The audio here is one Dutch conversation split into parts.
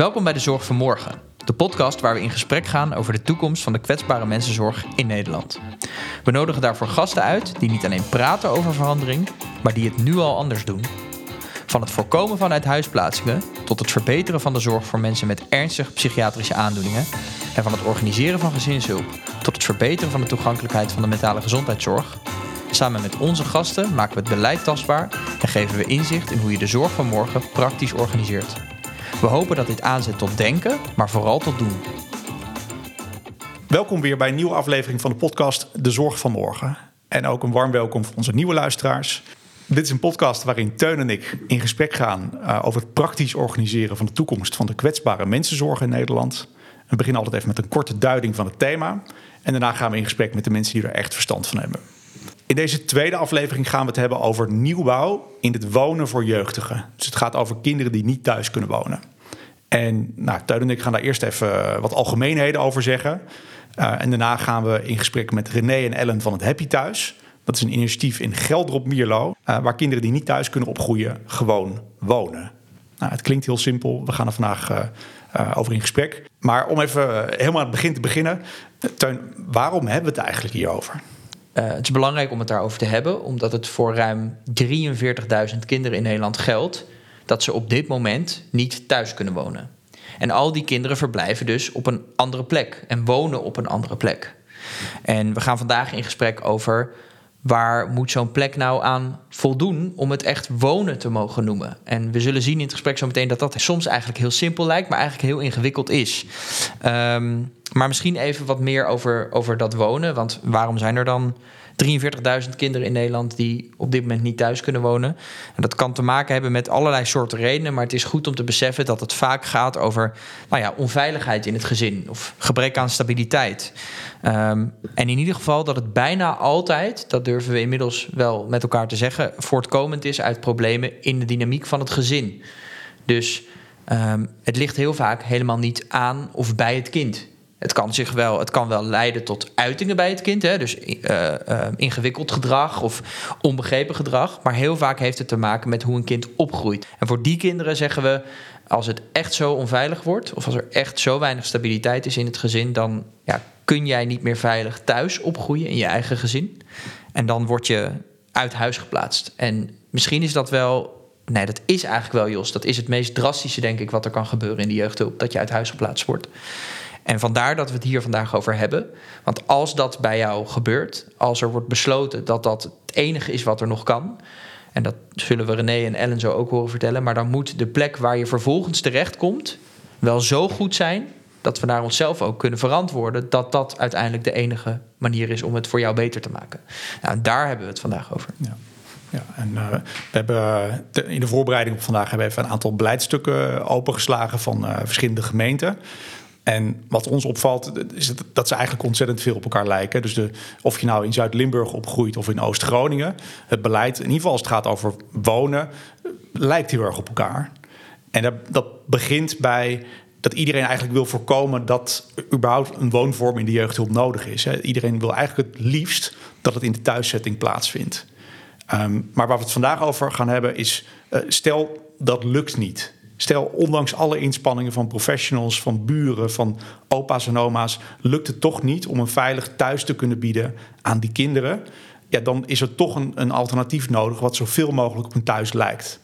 Welkom bij de Zorg van Morgen, de podcast waar we in gesprek gaan over de toekomst van de kwetsbare mensenzorg in Nederland. We nodigen daarvoor gasten uit die niet alleen praten over verandering, maar die het nu al anders doen. Van het voorkomen van uithuisplaatsingen tot het verbeteren van de zorg voor mensen met ernstige psychiatrische aandoeningen en van het organiseren van gezinshulp tot het verbeteren van de toegankelijkheid van de mentale gezondheidszorg. Samen met onze gasten maken we het beleid tastbaar en geven we inzicht in hoe je de zorg van morgen praktisch organiseert. We hopen dat dit aanzet tot denken, maar vooral tot doen. Welkom weer bij een nieuwe aflevering van de podcast De Zorg van Morgen. En ook een warm welkom voor onze nieuwe luisteraars. Dit is een podcast waarin Teun en ik in gesprek gaan uh, over het praktisch organiseren van de toekomst van de kwetsbare mensenzorg in Nederland. We beginnen altijd even met een korte duiding van het thema. En daarna gaan we in gesprek met de mensen die er echt verstand van hebben. In deze tweede aflevering gaan we het hebben over nieuwbouw in het wonen voor jeugdigen. Dus het gaat over kinderen die niet thuis kunnen wonen. En nou, Teun en ik gaan daar eerst even wat algemeenheden over zeggen. Uh, en daarna gaan we in gesprek met René en Ellen van het Happy Thuis. Dat is een initiatief in Geldrop Mierlo, uh, waar kinderen die niet thuis kunnen opgroeien gewoon wonen. Nou, het klinkt heel simpel. We gaan er vandaag over in gesprek. Maar om even helemaal aan het begin te beginnen. Teun, waarom hebben we het eigenlijk hierover? Uh, het is belangrijk om het daarover te hebben, omdat het voor ruim 43.000 kinderen in Nederland geldt dat ze op dit moment niet thuis kunnen wonen. En al die kinderen verblijven dus op een andere plek en wonen op een andere plek. En we gaan vandaag in gesprek over waar moet zo'n plek nou aan voldoen om het echt wonen te mogen noemen? En we zullen zien in het gesprek zo meteen dat dat soms eigenlijk heel simpel lijkt, maar eigenlijk heel ingewikkeld is. Um, maar misschien even wat meer over, over dat wonen. Want waarom zijn er dan 43.000 kinderen in Nederland die op dit moment niet thuis kunnen wonen. En dat kan te maken hebben met allerlei soorten redenen. Maar het is goed om te beseffen dat het vaak gaat over nou ja, onveiligheid in het gezin of gebrek aan stabiliteit. Um, en in ieder geval dat het bijna altijd, dat durven we inmiddels wel met elkaar te zeggen, voortkomend is uit problemen in de dynamiek van het gezin. Dus um, het ligt heel vaak helemaal niet aan of bij het kind. Het kan, zich wel, het kan wel leiden tot uitingen bij het kind. Hè? Dus uh, uh, ingewikkeld gedrag of onbegrepen gedrag. Maar heel vaak heeft het te maken met hoe een kind opgroeit. En voor die kinderen zeggen we... als het echt zo onveilig wordt... of als er echt zo weinig stabiliteit is in het gezin... dan ja, kun jij niet meer veilig thuis opgroeien in je eigen gezin. En dan word je uit huis geplaatst. En misschien is dat wel... Nee, dat is eigenlijk wel, Jos. Dat is het meest drastische, denk ik, wat er kan gebeuren in de jeugdhulp. Dat je uit huis geplaatst wordt. En vandaar dat we het hier vandaag over hebben. Want als dat bij jou gebeurt, als er wordt besloten dat dat het enige is wat er nog kan. En dat zullen we René en Ellen zo ook horen vertellen. Maar dan moet de plek waar je vervolgens terechtkomt wel zo goed zijn dat we naar onszelf ook kunnen verantwoorden dat dat uiteindelijk de enige manier is om het voor jou beter te maken. Nou, daar hebben we het vandaag over. Ja. Ja, en uh, we hebben te, in de voorbereiding op vandaag hebben we even een aantal beleidstukken opengeslagen van verschillende gemeenten. En wat ons opvalt, is dat ze eigenlijk ontzettend veel op elkaar lijken. Dus de, of je nou in Zuid-Limburg opgroeit of in Oost-Groningen, het beleid, in ieder geval als het gaat over wonen, lijkt heel erg op elkaar. En dat, dat begint bij dat iedereen eigenlijk wil voorkomen dat überhaupt een woonvorm in de jeugdhulp nodig is. Iedereen wil eigenlijk het liefst dat het in de thuiszetting plaatsvindt. Um, maar waar we het vandaag over gaan hebben is, uh, stel dat lukt niet. Stel, ondanks alle inspanningen van professionals, van buren, van opa's en oma's, lukt het toch niet om een veilig thuis te kunnen bieden aan die kinderen. Ja, dan is er toch een, een alternatief nodig wat zoveel mogelijk op een thuis lijkt.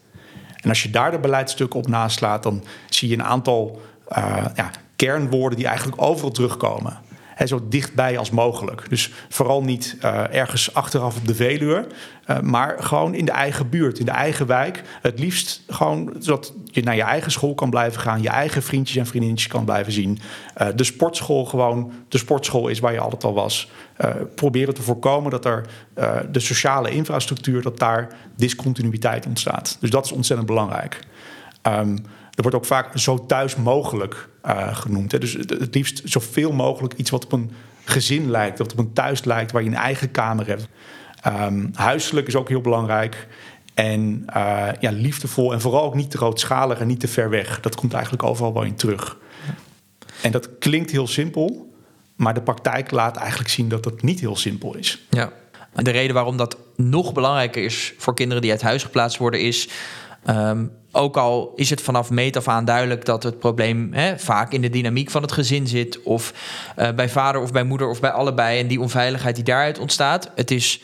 En als je daar de beleidsstukken op naslaat, dan zie je een aantal uh, ja, kernwoorden die eigenlijk overal terugkomen he, zo dichtbij als mogelijk. Dus vooral niet uh, ergens achteraf op de Veluwe, uh, maar gewoon in de eigen buurt, in de eigen wijk. Het liefst gewoon zodat je naar je eigen school kan blijven gaan, je eigen vriendjes en vriendinnetjes kan blijven zien. Uh, de sportschool gewoon de sportschool is waar je altijd al was. proberen te voorkomen dat er de sociale infrastructuur, dat daar discontinuïteit ontstaat. Dus dat is ontzettend belangrijk. Um, er wordt ook vaak zo thuis mogelijk uh, genoemd. Hè. Dus het, liefst zoveel mogelijk iets wat op een gezin lijkt, wat op een thuis lijkt, waar je een eigen kamer hebt. Um, huiselijk is ook heel belangrijk. En uh, ja, liefdevol en vooral ook niet te grootschalig en niet te ver weg. Dat komt eigenlijk overal wel in terug. En dat klinkt heel simpel, maar de praktijk laat eigenlijk zien dat het niet heel simpel is. Ja. De reden waarom dat nog belangrijker is voor kinderen die uit huis geplaatst worden, is Ehm, ook al is het vanaf meet af aan duidelijk dat het probleem hè, vaak in de dynamiek van het gezin zit, of uh, bij vader of bij moeder of bij allebei, en die onveiligheid die daaruit ontstaat. Het is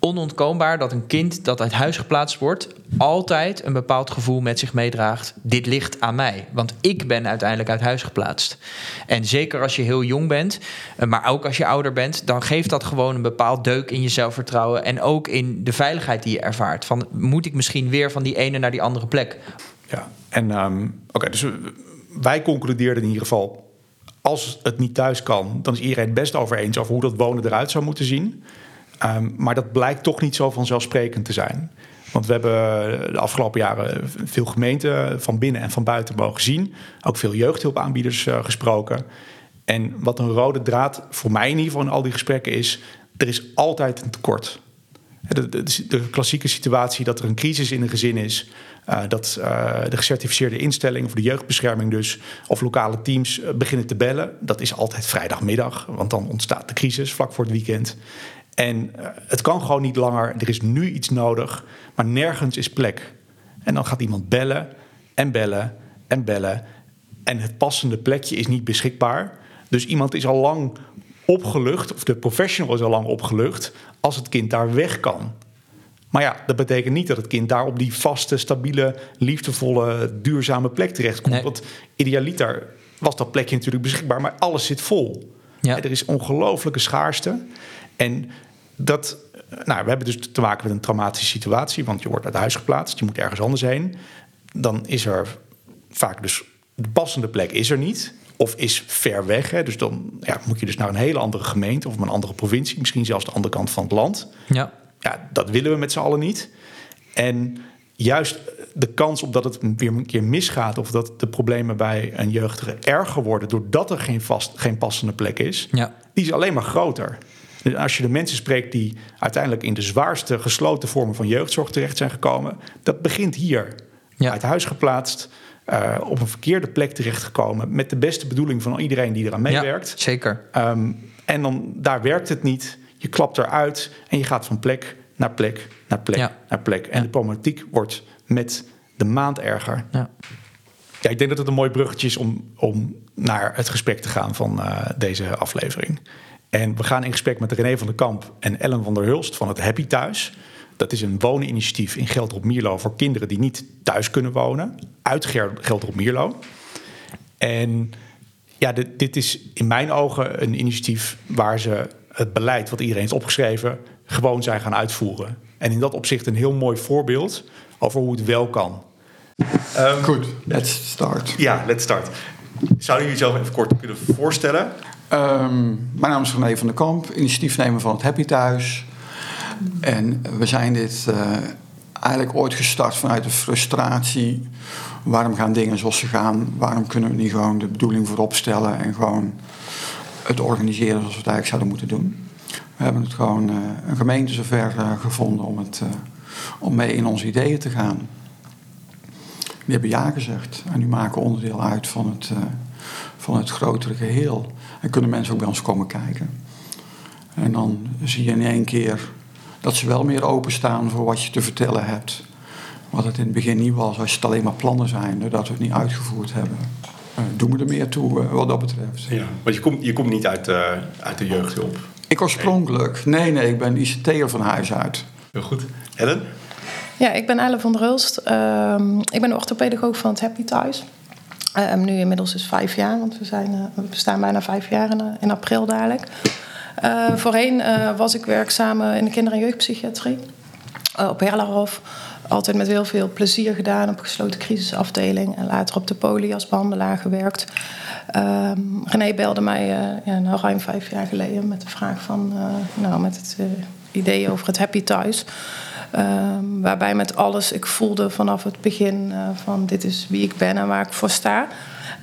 onontkoombaar dat een kind dat uit huis geplaatst wordt, altijd een bepaald gevoel met zich meedraagt. Dit ligt aan mij, want ik ben uiteindelijk uit huis geplaatst. En zeker als je heel jong bent, eh, maar ook als je ouder bent, dan geeft dat gewoon een bepaald deuk in je zelfvertrouwen en ook in de veiligheid die je ervaart. Van moet ik misschien weer van die ene naar die andere plek? Ja, en um, oké, dus wij concludeerden in ieder geval. Als het niet thuis kan, dan is iedereen het best over eens over hoe dat wonen eruit zou moeten zien. Um, maar dat blijkt toch niet zo vanzelfsprekend te zijn. Want we hebben de afgelopen jaren veel gemeenten van binnen en van buiten mogen zien. Ook veel jeugdhulpaanbieders uh, gesproken. En wat een rode draad voor mij in ieder geval in al die gesprekken is... er is altijd een tekort. De, de, de klassieke situatie dat er een crisis in een gezin is... Uh, dat uh, de gecertificeerde instellingen voor de jeugdbescherming dus... of lokale teams beginnen te bellen. Dat is altijd vrijdagmiddag, want dan ontstaat de crisis vlak voor het weekend. En uh, het kan gewoon niet langer. Er is nu iets nodig, maar nergens is plek. En dan gaat iemand bellen en bellen en bellen. En het passende plekje is niet beschikbaar. Dus iemand is al lang opgelucht, of de professional is al lang opgelucht, als het kind daar weg kan. Maar ja, dat betekent niet dat het kind daar op die vaste, stabiele, liefdevolle, duurzame plek terechtkomt. Nee. Want idealiter was dat plekje natuurlijk beschikbaar, maar alles zit vol. Ja. Er is ongelooflijke schaarste. En dat, nou, we hebben dus te maken met een traumatische situatie, want je wordt uit huis geplaatst, je moet ergens anders heen. Dan is er vaak dus de passende plek is er niet. Of is ver weg. Hè. Dus dan ja, moet je dus naar een hele andere gemeente of een andere provincie, misschien zelfs de andere kant van het land. Ja. Ja, dat willen we met z'n allen niet. En juist de kans op dat het weer een keer misgaat of dat de problemen bij een jeugdige erger worden doordat er geen, vast, geen passende plek is, ja. die is alleen maar groter. Als je de mensen spreekt die uiteindelijk in de zwaarste gesloten vormen van jeugdzorg terecht zijn gekomen, dat begint hier. Ja. Uit huis geplaatst, uh, op een verkeerde plek terechtgekomen, met de beste bedoeling van iedereen die eraan meewerkt. Ja, zeker. Um, en dan daar werkt het niet. Je klapt eruit en je gaat van plek naar plek naar plek ja. naar plek. En de problematiek wordt met de maand erger. Ja. Ja, ik denk dat het een mooi bruggetje is om, om naar het gesprek te gaan van uh, deze aflevering. En we gaan in gesprek met René van der Kamp en Ellen van der Hulst van het Happy Thuis. Dat is een woninitiatief in Gelderop Mierlo voor kinderen die niet thuis kunnen wonen. Uit Gelderop Mierlo. En ja, dit, dit, is in mijn ogen een initiatief waar ze het beleid wat iedereen heeft opgeschreven gewoon zijn gaan uitvoeren. En in dat opzicht een heel mooi voorbeeld over hoe het wel kan. Um, Goed, let's start. Ja, let's start. Zouden jullie jezelf even kort kunnen voorstellen? Um, mijn naam is René van der Kamp, initiatiefnemer van het Happy Thuis. En we zijn dit uh, eigenlijk ooit gestart vanuit de frustratie. Waarom gaan dingen zoals ze gaan? Waarom kunnen we niet gewoon de bedoeling voorop stellen en gewoon het organiseren zoals we het eigenlijk zouden moeten doen? We hebben het gewoon uh, een gemeente zover uh, gevonden om, het, om mee in onze ideeën te gaan. Die hebben ja gezegd en die maken onderdeel uit van het, van het grotere geheel. En kunnen mensen ook bij ons komen kijken. En dan zie je in één keer dat ze wel meer openstaan voor wat je te vertellen hebt. Wat het in het begin niet was, als het alleen maar plannen zijn, doordat we het niet uitgevoerd hebben. Uh, doen we er meer toe uh, wat dat betreft. Ja, want je komt, je komt niet uit, uh, uit de jeugdhulp. Ik oorspronkelijk. Nee, nee, ik ben ICT'er van huis uit. Heel goed. Ellen? Ja, ik ben Ellen van der Hulst. Uh, ik ben de orthopedagoog van het Happy Thuis. Uh, nu inmiddels is vijf jaar, want we, zijn, bestaan bijna vijf jaar in, in april dadelijk. voorheen was ik werkzaam in de kinder- en jeugdpsychiatrie op Herlerhof. Altijd met heel veel plezier gedaan op gesloten crisisafdeling en later op de poli als behandelaar gewerkt. René belde mij ja, nou ruim vijf jaar geleden met de vraag van, nou, met het idee over het Happy Thuis. Um, waarbij met alles ik voelde vanaf het begin uh, van dit is wie ik ben en waar ik voor sta.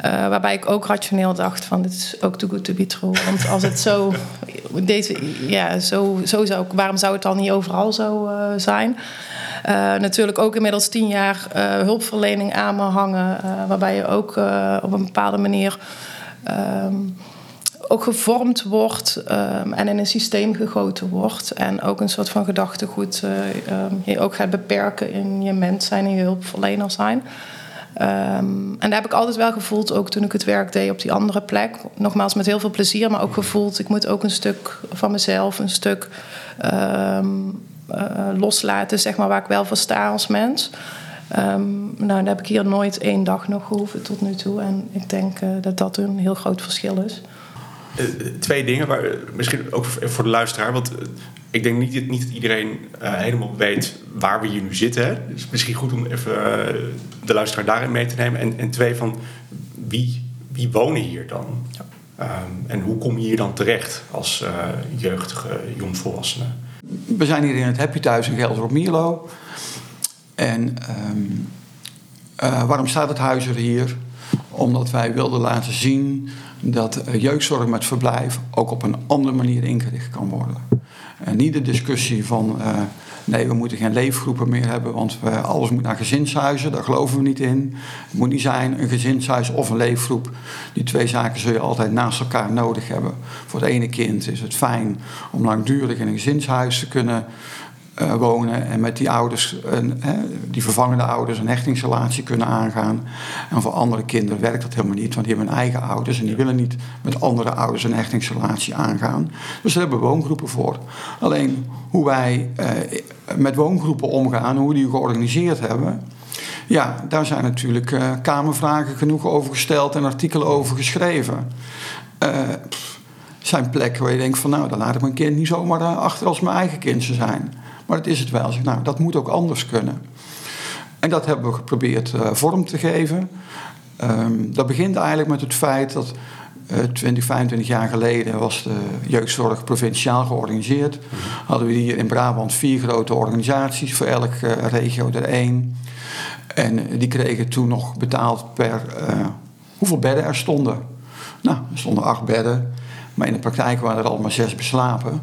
Uh, waarbij ik ook rationeel dacht van dit is ook too good to be true. Want als het zo, deze, ja, zo, zo zou waarom zou het dan niet overal zo uh, zijn? natuurlijk ook inmiddels tien jaar hulpverlening aan me hangen. waarbij je ook op een bepaalde manier... Um, ook gevormd wordt ehm, en in een systeem gegoten wordt. En ook een soort van gedachtegoed um, je ook gaat beperken in je mens zijn en je hulpverlener zijn. Um, en daar heb ik altijd wel gevoeld, ook toen ik het werk deed op die andere plek. Nogmaals, met heel veel plezier, maar ook gevoeld, ik moet ook een stuk van mezelf, een stuk uh, loslaten, zeg maar, waar ik wel voor sta als mens. Um, nou, daar heb ik hier nooit één dag nog gehoeven tot nu toe. En ik denk uh, dat dat een heel groot verschil is. Uh, twee dingen, waar, misschien ook voor de luisteraar. Want ik denk niet, niet dat iedereen uh, helemaal weet waar we hier nu zitten. Hè? Dus misschien goed om even uh, de luisteraar daarin mee te nemen. En, en twee, van wie, wie wonen hier dan? Ja. Um, en hoe kom je hier dan terecht als uh, jeugdige jongvolwassene? We zijn hier in het Happy Thuis in Gelder op Mierlo. En um, waarom staat het huis er hier? Omdat wij wilden laten zien dat jeugdzorg met verblijf ook op een andere manier ingericht kan worden. En niet de discussie van uh, nee, we moeten geen leefgroepen meer hebben, want we, alles moet naar gezinshuizen. Daar geloven we niet in. Het moet niet zijn een gezinshuis of een leefgroep. Die twee zaken zul je altijd naast elkaar nodig hebben. Voor het ene kind is het fijn om langdurig in een gezinshuis te kunnen uh, wonen en met die ouders, een, hè, die vervangende ouders, een hechtingsrelatie kunnen aangaan. En voor andere kinderen werkt dat helemaal niet, want die hebben eigen ouders en die willen niet met andere ouders een hechtingsrelatie aangaan. Dus daar hebben we woongroepen voor. Alleen hoe wij uh, met woongroepen omgaan, hoe die georganiseerd hebben. Ja, daar zijn natuurlijk uh, kamervragen genoeg over gesteld en artikelen over geschreven. Pff, zijn plekken waar je denkt van nou, dan laat ik mijn kind niet zomaar achter als mijn eigen kind zou zijn. Maar dat is het wel. Nou, dat moet ook anders kunnen. En dat hebben we geprobeerd uh, vorm te geven. Um, dat begint eigenlijk met het feit dat uh, 20, 25 jaar geleden was de jeugdzorg provinciaal georganiseerd. Hadden we hier in Brabant vier grote organisaties, voor elke uh, regio er één. En die kregen toen nog betaald per hoeveel bedden er stonden. Nou, er stonden acht bedden, maar in de praktijk waren er al maar zes beslapen.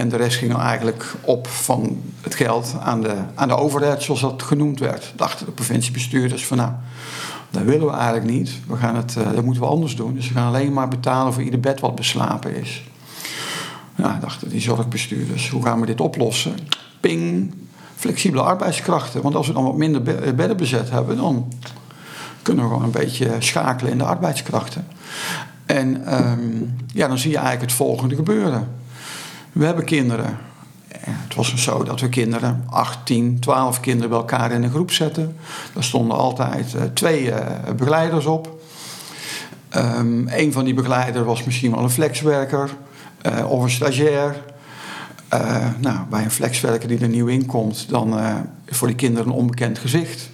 En de rest ging dan eigenlijk op van het geld aan de, aan de overheid, zoals dat genoemd werd. Dachten de provinciebestuurders van nou, dat willen we eigenlijk niet. We gaan het, uh, dat moeten we anders doen. Dus we gaan alleen maar betalen voor ieder bed wat beslapen is. Nou, dachten die zorgbestuurders, hoe gaan we dit oplossen? Ping, flexibele arbeidskrachten. Want als we dan wat minder bedden bezet hebben, dan kunnen we gewoon een beetje schakelen in de arbeidskrachten. En um, ja, dan zie je eigenlijk het volgende gebeuren. We hebben kinderen. Het was zo dat we kinderen, 18, 12 kinderen bij elkaar in een groep zetten. Daar stonden altijd uh, twee uh, begeleiders op. Um, een van die begeleiders was misschien wel een flexwerker uh, of een stagiair. nou, bij een flexwerker die er nieuw in komt, dan is voor die kinderen een onbekend gezicht.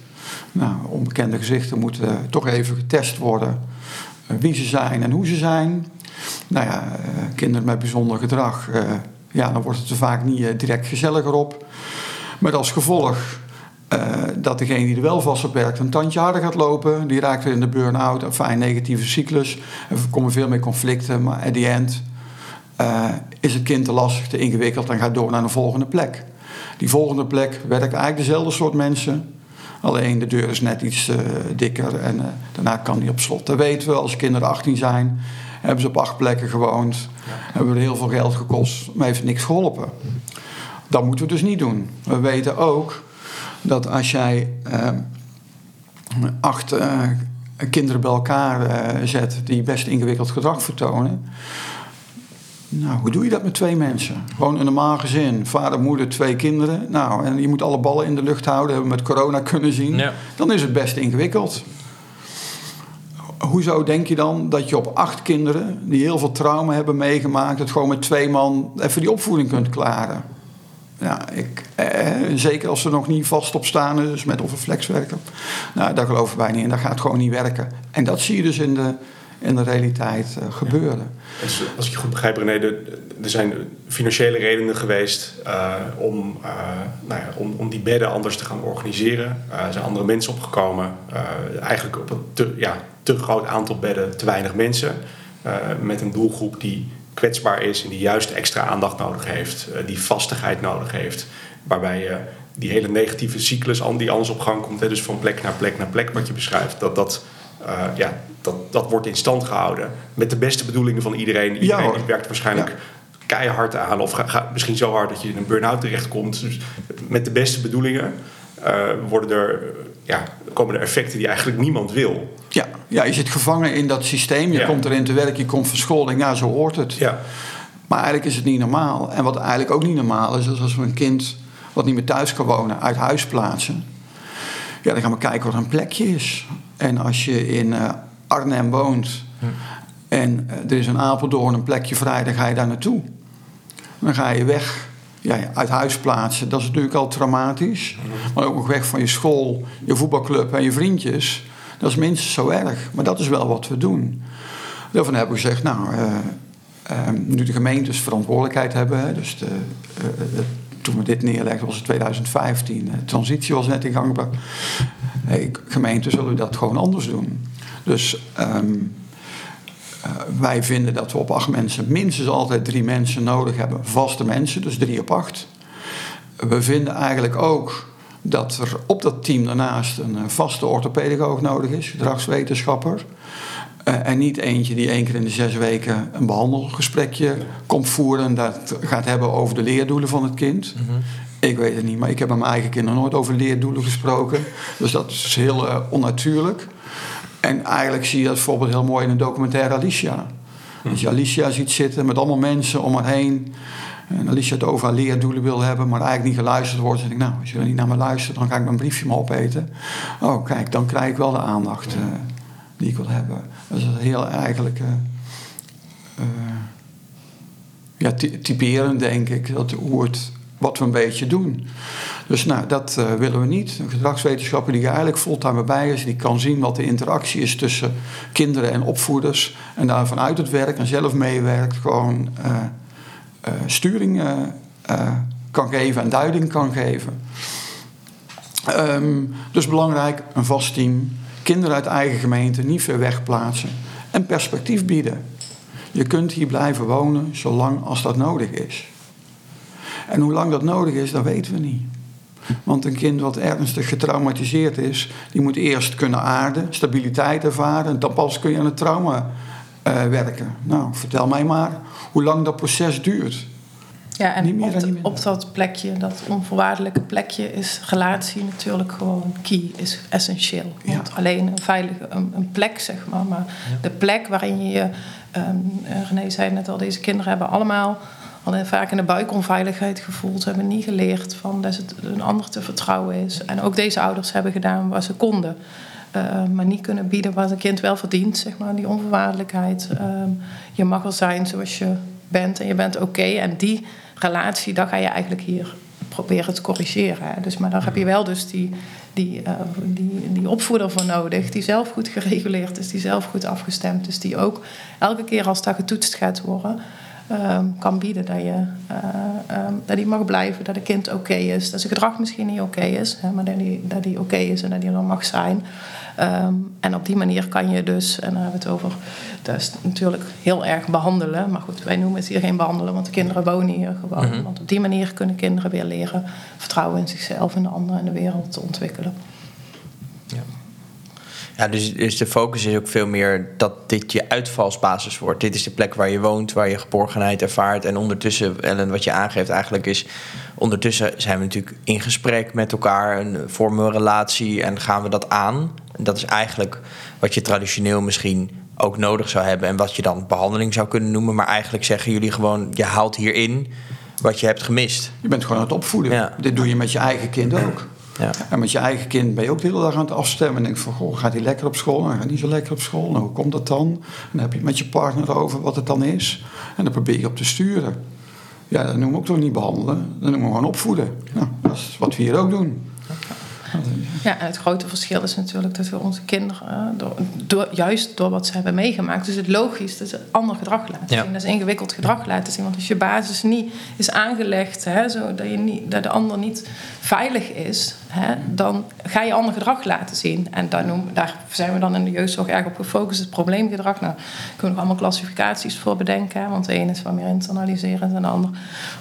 Nou, onbekende gezichten moeten toch even getest worden wie ze zijn en hoe ze zijn nou ja, kinderen met bijzonder gedrag, uh, ja, dan wordt het er vaak niet uh, direct gezelliger op. Met als gevolg dat degene die er wel vast op werkt een tandje harder gaat lopen. Die raakt weer in de burn-out, een fijn negatieve cyclus. Er komen veel meer conflicten, maar at the end is het kind te lastig, te ingewikkeld en gaat door naar een volgende plek. Die volgende plek werkt eigenlijk dezelfde soort mensen. Alleen de deur is net iets dikker en daarna kan die op slot. Dat weten we als kinderen 18 zijn hebben ze op acht plekken gewoond. Ja. Hebben we heel veel geld gekost, maar heeft niks geholpen. Dat moeten we dus niet doen. We weten ook dat als jij uh, acht uh, kinderen bij elkaar uh, zet die best ingewikkeld gedrag vertonen. Nou, hoe doe je dat met twee mensen? Gewoon een normaal gezin, vader, moeder, twee kinderen. Nou, en je moet alle ballen in de lucht houden, hebben we met corona kunnen zien. Ja. Dan is het best ingewikkeld hoezo denk je dan dat je op acht kinderen die heel veel trauma hebben meegemaakt, het gewoon met twee man even die opvoeding kunt klaren? Ja, ik, eh, zeker als ze nog niet vast op staan, dus met of een. Nou, daar geloven wij niet in. Dat gaat gewoon niet werken. En dat zie je dus in de, in de realiteit uh, gebeuren. Als ik je goed begrijp, René, er zijn financiële redenen geweest om, nou ja, om, om die bedden anders te gaan organiseren. er zijn andere mensen opgekomen. eigenlijk op een te, ja, te groot aantal bedden, te weinig mensen. met een doelgroep die kwetsbaar is en die juist extra aandacht nodig heeft, die vastigheid nodig heeft. Waarbij je die hele negatieve cyclus die anders op gang komt, hè, dus van plek naar plek naar plek, wat je beschrijft, dat dat, ja, dat, dat wordt in stand gehouden. Met de beste bedoelingen van iedereen. Iedereen die werkt waarschijnlijk Ja. keihard aan. Of gaat gaat misschien zo hard dat je in een burn-out terechtkomt. Dus met de beste bedoelingen eh, worden er, eh, ja, komen er effecten die eigenlijk niemand wil. Ja, ja, je zit gevangen in dat systeem. Je Ja. komt erin te werk, je komt van school. Denk, ja, zo hoort het. Ja, Maar eigenlijk is het niet normaal. En wat eigenlijk ook niet normaal is, is als we een kind wat niet meer thuis kan wonen, uit huis plaatsen. Ja, dan gaan we kijken wat er een plekje is. En als je in eh, Arnhem woont en eh, er is een Apeldoorn een plekje vrij, dan ga je daar naartoe. Dan ga je weg, ja, ja, uit huis plaatsen. Dat is natuurlijk al traumatisch. Maar ook nog weg van je school, je voetbalclub en je vriendjes. Dat is minstens zo erg. Maar dat is wel wat we doen. Daarvan hebben we gezegd, nou, eh, eh, nu de gemeentes verantwoordelijkheid hebben. Dus de, eh, eh, toen we dit neerlegden was het 2015. De transitie was net in gang gebracht. Hey, gemeenten zullen dat gewoon anders doen. Dus ehm, eh, wij vinden dat we op acht mensen minstens altijd drie mensen nodig hebben. Vaste mensen, dus drie op acht. We vinden eigenlijk ook dat er op dat team daarnaast een eh, vaste orthopedagoog nodig is, gedragswetenschapper. Eh, en niet eentje die één keer in de zes weken een behandelgesprekje komt voeren en dat gaat hebben over de leerdoelen van het kind. Ik weet het niet, maar ik heb met mijn eigen kinderen nooit over leerdoelen gesproken. Dus dat is heel eh, onnatuurlijk. En eigenlijk zie je dat bijvoorbeeld heel mooi in de documentaire Alicia. Je Alicia ziet zitten met allemaal mensen om haar heen. En Alicia het over haar leerdoelen wil hebben, maar eigenlijk niet geluisterd wordt. Dan denk ik, nou, als jullie niet naar me luisteren, dan ga ik mijn briefje maar opeten. Oh, kijk, dan krijg ik wel de aandacht eh, die ik wil hebben. Dat is heel eigenlijk... eh, ja, ty- typerend, denk ik, dat hoe het, wat we een beetje doen. Dus nou, dat willen we niet. Een gedragswetenschapper die eigenlijk fulltime bij is, die kan zien wat de interactie is tussen kinderen en opvoeders. En daar vanuit het werk en zelf meewerkt, gewoon sturing eh, eh, kan geven en duiding kan geven. Ehm, dus belangrijk, een vast team. Kinderen uit eigen gemeente niet ver weg plaatsen. En perspectief bieden. Je kunt hier blijven wonen zolang als dat nodig is. En hoe lang dat nodig is, dat weten we niet. Want een kind wat ernstig getraumatiseerd is, die moet eerst kunnen aarden, stabiliteit ervaren. En dan pas kun je aan het trauma eh, werken. Nou, vertel mij maar hoe lang dat proces duurt. Ja, en meer op, de- dat plekje, dat onvoorwaardelijke plekje, is relatie natuurlijk gewoon key, is essentieel. Ja. Want alleen een veilige een, een plek, zeg maar, maar de plek waarin je je, ehm, eh, René zei net al, deze kinderen hebben allemaal al vaak in de buik onveiligheid gevoeld, hebben niet geleerd van dat het een ander te vertrouwen is. En ook deze ouders hebben gedaan wat ze konden. Eh, maar niet kunnen bieden wat een kind wel verdient, zeg maar, die onvoorwaardelijkheid. Ehm, je mag er zijn zoals je bent en je bent oké. En die relatie, daar ga je eigenlijk hier proberen te corrigeren. Dus, maar daar heb je wel dus die, die, eh, die, die opvoeder voor nodig, die zelf goed gereguleerd is, die zelf goed afgestemd is, die ook elke keer als dat getoetst gaat worden, ehm, kan bieden dat, je, eh, ehm, dat die mag blijven, dat het kind oké is, dat zijn gedrag misschien niet oké is, hè, maar dat die, dat die oké is en dat die er mag zijn. Ehm, en op die manier kan je dus, en daar hebben we het over, dat is natuurlijk heel erg behandelen. Maar goed, wij noemen het hier geen behandelen, want de kinderen wonen hier gewoon. Mhm. Want op die manier kunnen kinderen weer leren vertrouwen in zichzelf en de anderen en de wereld te ontwikkelen. Ja, dus, dus de focus is ook veel meer dat dit je uitvalsbasis wordt. Dit is de plek waar je woont, waar je geborgenheid ervaart. En ondertussen, Ellen, wat je aangeeft eigenlijk is... ondertussen zijn we natuurlijk in gesprek met elkaar... en vormen we een relatie en gaan we dat aan. En dat is eigenlijk wat je traditioneel misschien ook nodig zou hebben... en wat je dan behandeling zou kunnen noemen. Maar eigenlijk zeggen jullie gewoon, je haalt hierin wat je hebt gemist. Je bent gewoon aan het opvoeden. Ja. Dit doe je met je eigen kind ook. Ja. En met je eigen kind ben je ook de hele dag aan het afstemmen. En denk van, goh, gaat hij lekker op school? Hij gaat niet zo lekker op school. Hoe komt dat dan? En dan heb je het met je partner over wat het dan is. En dan probeer je op te sturen. Ja, dat noemen we ook toch niet behandelen. Dat noemen we gewoon opvoeden. Nou, dat is wat we hier ook doen. Ja, en het grote verschil is natuurlijk dat we onze kinderen, eh, door, door, juist door wat ze hebben meegemaakt, dus het logisch dat ze ander gedrag laten Ja. zien. Dat is ingewikkeld gedrag laten zien. Want als je basis niet is aangelegd, hè, zo, dat, je niet, dat de ander niet veilig is, hè, dan ga je ander gedrag laten zien. En daar, daar zijn we dan in de jeugdzorg erg op gefocust, het probleemgedrag. Nou, daar kunnen we nog allemaal klassificaties voor bedenken. Hè, want de ene is wat meer internaliserend en de ander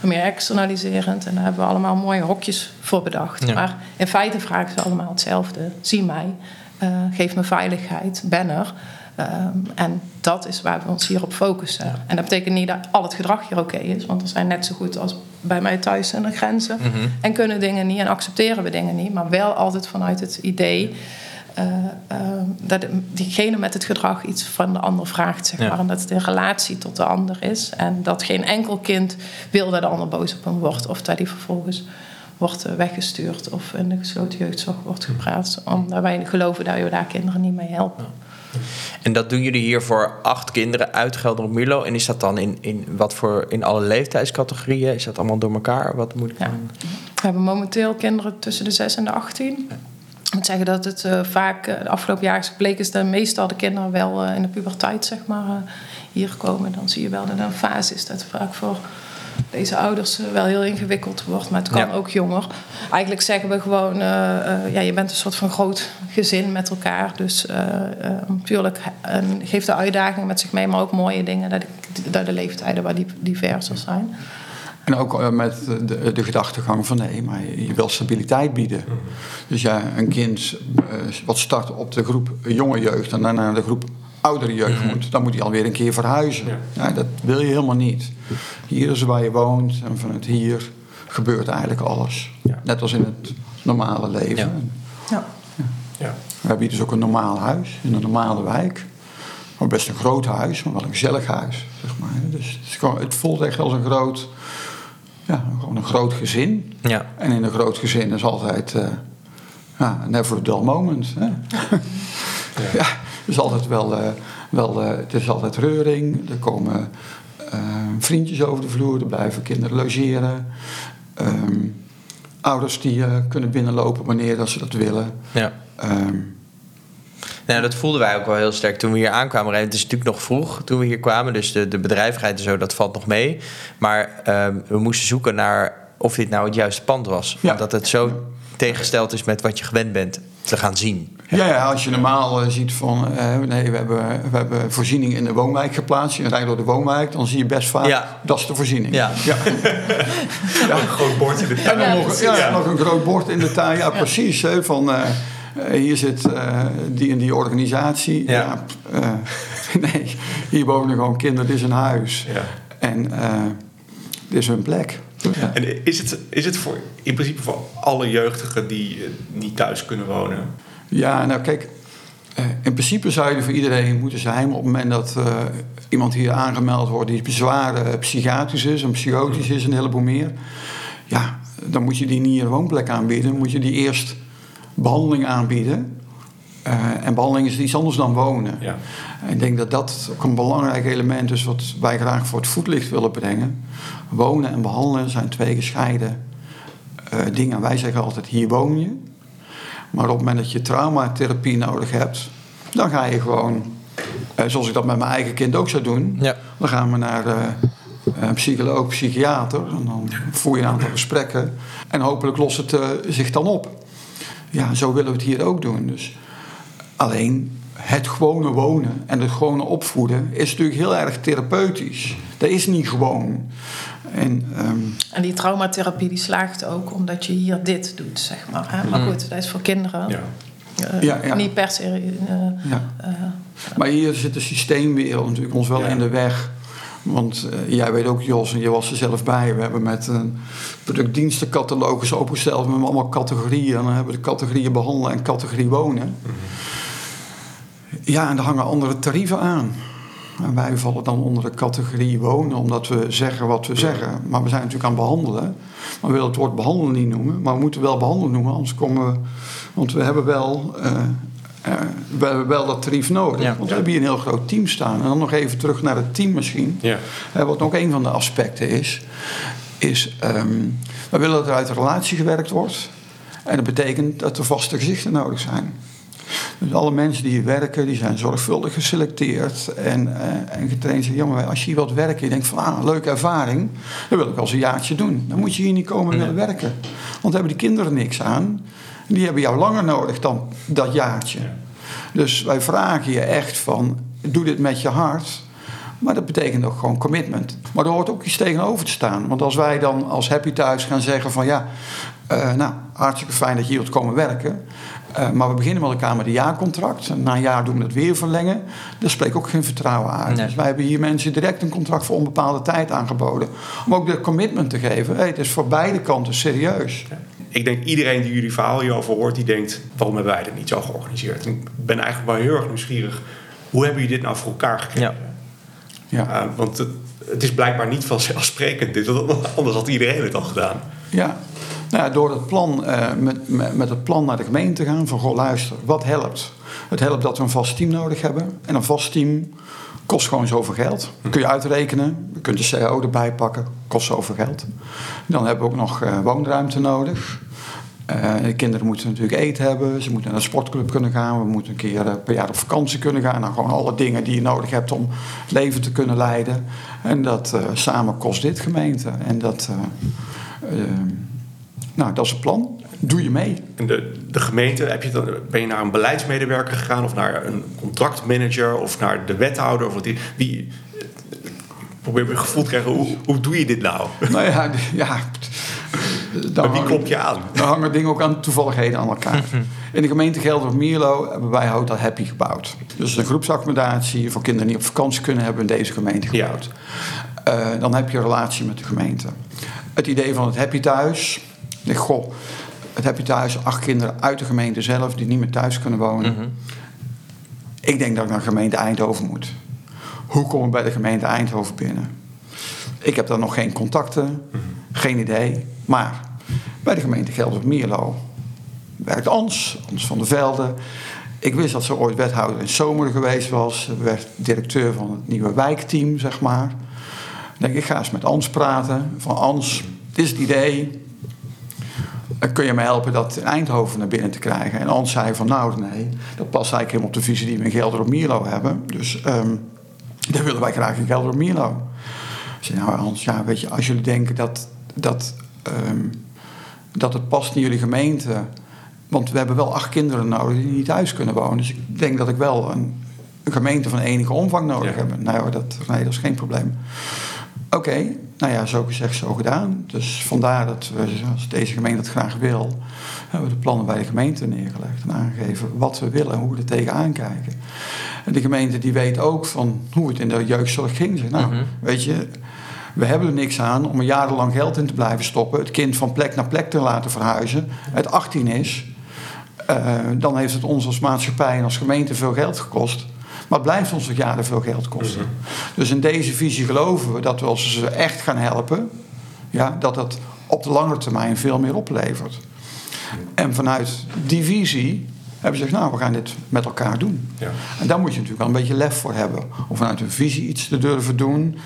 wat meer externaliserend. En daar hebben we allemaal mooie hokjes voor bedacht. Ja. Maar in feite vragen ze allemaal hetzelfde. Zie mij. Uh, geef me veiligheid, ben er. Um, en dat is waar we ons hier op focussen. En dat betekent niet dat al het gedrag hier oké is, want er zijn net zo goed als bij mij thuis zijn er grenzen. Mm -hmm. En kunnen dingen niet en accepteren we dingen niet, maar wel altijd vanuit het idee. Uh, uh, dat diegene met het gedrag iets van de ander vraagt, zeg maar. En dat het in relatie tot de ander is. En dat geen enkel kind wil dat de ander boos op hem wordt. Of dat hij vervolgens wordt weggestuurd of in de gesloten jeugdzorg wordt gepraat. Omdat wij geloven dat we daar kinderen niet mee helpen. En dat doen jullie hier voor acht kinderen uit Gelder Milo. En is dat dan in, in wat voor in alle leeftijdscategorieën? Is dat allemaal door elkaar? Wat moet ik ja. We hebben momenteel kinderen tussen de 6 en de 18. Ik moet zeggen dat het uh, vaak uh, de afgelopen jaren is gebleken is dat meestal de kinderen wel uh, in de puberteit zeg maar, hier komen. Dan zie je wel dat er een fase is dat vaak voor deze ouders wel heel ingewikkeld wordt, maar het kan ja. ook jonger. Eigenlijk zeggen we gewoon, uh, uh, ja, je bent een soort van groot gezin met elkaar. Dus uh, natuurlijk geeft de uitdagingen met zich mee, maar ook mooie dingen dat, dat de leeftijden waar die diverser zijn. En ook met de, de, gedachtegang van nee, maar je wil stabiliteit bieden. Dus ja, een kind wat start op de groep jonge jeugd en dan naar de groep oudere jeugd mm-hmm. moet, dan moet hij alweer een keer verhuizen. Ja. ja. dat wil je helemaal niet. Hier is waar je woont en vanuit hier gebeurt eigenlijk alles. Ja. Net als in het normale leven. Ja. Ja. We hebben hier dus ook een normaal huis in een normale wijk. Maar best een groot huis, maar wel een gezellig huis. Zeg maar. Dus het, is gewoon, het voelt echt als een groot, ja, gewoon een groot gezin. Ja. En in een groot gezin is altijd uh, ja, never a dull moment. Hè? ja. Is altijd wel, uh, wel uh, het is altijd reuring. Er komen uh, vriendjes over de vloer, er blijven kinderen logeren. Um, ouders die kunnen binnenlopen wanneer dat ze dat willen. Ja. Um, nou, dat voelden wij ook wel heel sterk toen we hier aankwamen. Het is natuurlijk nog vroeg toen we hier kwamen, dus de, de bedrijvigheid en zo, dat valt nog mee. Maar um, we moesten zoeken naar of dit nou het juiste pand was. Ja. Omdat het zo tegengesteld is met wat je gewend bent te gaan zien. Ja, ja als je normaal uh, ziet van uh, nee, we hebben, we hebben voorziening in de woonwijk geplaatst. Je rijdt door de woonwijk, dan zie je best vaak ja. dat is de voorziening. Ja. ja. ja. Een groot bord in de tuin. En dan nog, ja, nog een groot bord in de tuin. Ja, precies. Hè, van, uh, hier zit die en die organisatie. Ja. nee, hier wonen gewoon kinderen, dit is een huis. Ja. En dit is hun plek. Ja. En is het, is het voor, in principe voor alle jeugdigen die niet thuis kunnen wonen? Ja, nou kijk, eh, in principe zou je er voor iedereen moeten zijn. op het moment dat uh, iemand hier aangemeld wordt die bezwaren psychiatrisch is en psychotisch is en een heleboel meer. Ja, dan moet je die niet een woonplek aanbieden. Dan moet je die eerst behandeling aanbieden. Uh, en behandeling is iets anders dan wonen. Ja. En ik denk dat dat ook een belangrijk element is wat wij graag voor het voetlicht willen brengen. Wonen en behandelen zijn twee gescheiden uh, dingen. Wij zeggen altijd: hier woon je. Maar op het moment dat je traumatherapie nodig hebt, dan ga je gewoon, uh, zoals ik dat met mijn eigen kind ook zou doen, ja. dan gaan we naar een psycholoog, psychiater. En dan voer je een aantal gesprekken. En hopelijk lost het zich dan op. Ja, zo willen we het hier ook doen. Dus Alleen het gewone wonen en het gewone opvoeden is natuurlijk heel erg therapeutisch. Dat is niet gewoon. En, um, en die traumatherapie die slaagt ook omdat je hier dit doet, zeg maar. Hè? Maar mm. goed, dat is voor kinderen. Ja. Uh, ja, ja. Niet per se. Uh, ja. Uh, maar hier zit de systeemwereld natuurlijk ons wel in de weg. Want uh, jij weet ook, Jos, en je was er zelf bij. We hebben met een productdienstencatalogus opengesteld met allemaal categorieën. En dan hebben we de categorieën behandelen en categorie wonen. Mm -hmm. Ja, en daar hangen andere tarieven aan. En wij vallen dan onder de categorie wonen, omdat we zeggen wat we zeggen. Maar we zijn natuurlijk aan het behandelen. Maar we willen het woord behandelen niet noemen. Maar we moeten wel behandelen noemen, anders komen we... Want we hebben wel, uh, uh, we hebben wel dat tarief nodig. Ja, want we hebben hier een heel groot team staan. En dan nog even terug naar het team misschien. Ja. Uh, wat ook een van de aspecten is... is um, we willen dat er uit de relatie gewerkt wordt. En dat betekent dat er vaste gezichten nodig zijn. Dus alle mensen die hier werken, die zijn zorgvuldig geselecteerd en, uh, en getraind. Zeggen, jongen, als je hier wilt werken, je denkt van, ah, leuke ervaring, dan wil ik als een jaartje doen. Dan moet je hier niet komen willen werken. Want hebben die kinderen niks aan. Die hebben jou langer nodig dan dat jaartje. Dus wij vragen je echt van, doe dit met je hart. Maar dat betekent ook gewoon commitment. Maar er hoort ook iets tegenover te staan. Want als wij dan als Happy Thuis gaan zeggen van ja, Eh, nou, hartstikke fijn dat je hier wilt komen werken. Eh, maar we beginnen met elkaar met een jaarcontract. En na een jaar doen we het weer verlengen. Daar spreekt ook geen vertrouwen uit. Nee. Dus wij hebben hier mensen direct een contract voor onbepaalde tijd aangeboden. Om ook de commitment te geven. Hey, het is voor beide kanten serieus. Ik denk iedereen die jullie verhaal hierover hoort, die denkt: waarom hebben wij dit niet zo georganiseerd? En ik ben eigenlijk wel heel erg nieuwsgierig. Hoe hebben jullie dit nou voor elkaar gekregen? Ja. Uh, want het, het, is blijkbaar niet vanzelfsprekend. Dit, anders had iedereen het al gedaan. Ja, nou door het plan, uh, met, met, het plan naar de gemeente te gaan van goh luister, wat helpt? Het helpt dat we een vast team nodig hebben. En een vast team kost gewoon zoveel geld. Dat kun je uitrekenen. Je kunt de CO erbij pakken. Kost zoveel geld. Dan hebben we ook nog uh, woonruimte nodig. De kinderen moeten natuurlijk eten hebben. Ze moeten naar de sportclub kunnen gaan. We moeten een keer per jaar op vakantie kunnen gaan. Nou, gewoon alle dingen die je nodig hebt om leven te kunnen leiden. En dat samen kost dit gemeente. En dat, nou, dat is het plan. Doe je mee. En de, de gemeente, heb je dan, ben je naar een beleidsmedewerker gegaan... of naar een contractmanager of naar de wethouder? Of wat die, wie, probeer een gevoel te krijgen, hoe, hoe doe je dit nou? Nou ja, ja dan wie klop je aan? Dan hangen dingen ook aan toevalligheden aan elkaar. In de gemeente Gelder-Mierlo hebben wij Hotel Happy gebouwd. Dus een groepsaccommodatie voor kinderen die op vakantie kunnen... hebben in deze gemeente gebouwd. Ja. Uh, dan heb je een relatie met de gemeente. Het idee van het Happy Thuis... Ik goh, het Happy Thuis, acht kinderen uit de gemeente zelf... die niet meer thuis kunnen wonen. Mm -hmm. Ik denk dat ik naar de gemeente Eindhoven moet. Hoe kom ik bij de gemeente Eindhoven binnen? Ik heb daar nog geen contacten, geen idee. Maar bij de gemeente Gelder-Mierlo werkt Ans, Ans van der Velde. Ik wist dat ze ooit wethouder in Zomer geweest was. Ze werd directeur van het nieuwe wijkteam, zeg maar. Ik denk, ik ga eens met Ans praten. Van Ans, dit is het idee. Kun je me helpen dat in Eindhoven naar binnen te krijgen? En Ans zei van, nou nee, dat past eigenlijk helemaal op de visie die we in Gelder-Mierlo hebben. Dus um, dat willen wij graag in Gelder-Mierlo. Ik zei, nou Hans, ja, weet je, als jullie denken dat, dat, um, dat het past in jullie gemeente... want we hebben wel acht kinderen nodig die niet thuis kunnen wonen. Dus ik denk dat ik wel een, een gemeente van enige omvang nodig Ja. heb. Nou, dat, nee, dat is geen probleem. Oké, nou ja, zo gezegd, zo gedaan. Dus vandaar dat we, als deze gemeente dat graag wil... hebben we de plannen bij de gemeente neergelegd... en aangegeven wat we willen en hoe we er tegenaan kijken. En de gemeente die weet ook van hoe het in de jeugdzorg ging. Zeg, nou, Mhm. weet je, we hebben er niks aan om er jarenlang geld in te blijven stoppen. Het kind van plek naar plek te laten verhuizen. Het 18 is. eh, dan heeft het ons als maatschappij en als gemeente veel geld gekost. Maar het blijft ons nog jaren veel geld kosten. Dus in deze visie geloven we dat we als we ze echt gaan helpen... Ja, dat dat op de lange termijn veel meer oplevert. En vanuit die visie hebben ze gezegd... nou, we gaan dit met elkaar doen. Ja. En daar moet je natuurlijk wel een beetje lef voor hebben. Om vanuit een visie iets te durven doen.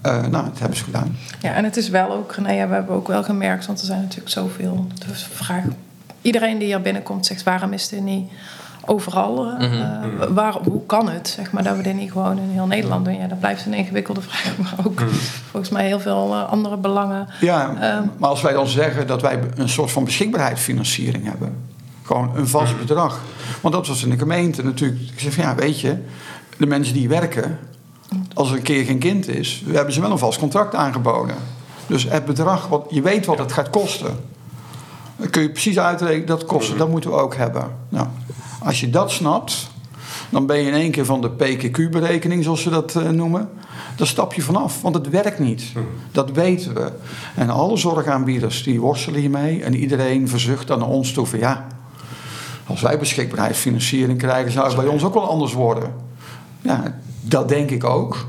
Eh, nou, dat hebben ze gedaan. Ja, en het is wel ook, ja, we hebben ook wel gemerkt, want er zijn natuurlijk zoveel vraag. Iedereen die hier binnenkomt zegt, waarom is dit niet overal? eh, Mhm. eh, waar, hoe kan het, zeg maar, dat we dit niet gewoon in heel Nederland doen? Ja, dat blijft een ingewikkelde vraag, maar ook volgens mij heel veel eh, andere belangen. Ja, Ehm. maar als wij dan zeggen dat wij een soort van beschikbaarheidsfinanciering hebben. Gewoon een vast bedrag. Want dat was in de gemeente natuurlijk. Ik zeg van ja, weet je, de mensen die werken, als er een keer geen kind is, we hebben ze wel een vast contract aangeboden. Dus het bedrag, wat, je weet wat het gaat kosten. Dan kun je precies uitrekenen, dat kosten, dat moeten we ook hebben. Nou, als je dat snapt, dan ben je in één keer van de PQQ-berekening, zoals ze dat eh, noemen. Daar stap je vanaf, want het werkt niet. Dat weten we. En alle zorgaanbieders die worstelen hiermee. En iedereen verzucht dan naar ons toe van ja, als wij beschikbaarheidsfinanciering krijgen, zou het bij ons ook wel anders worden. Ja, dat denk ik ook.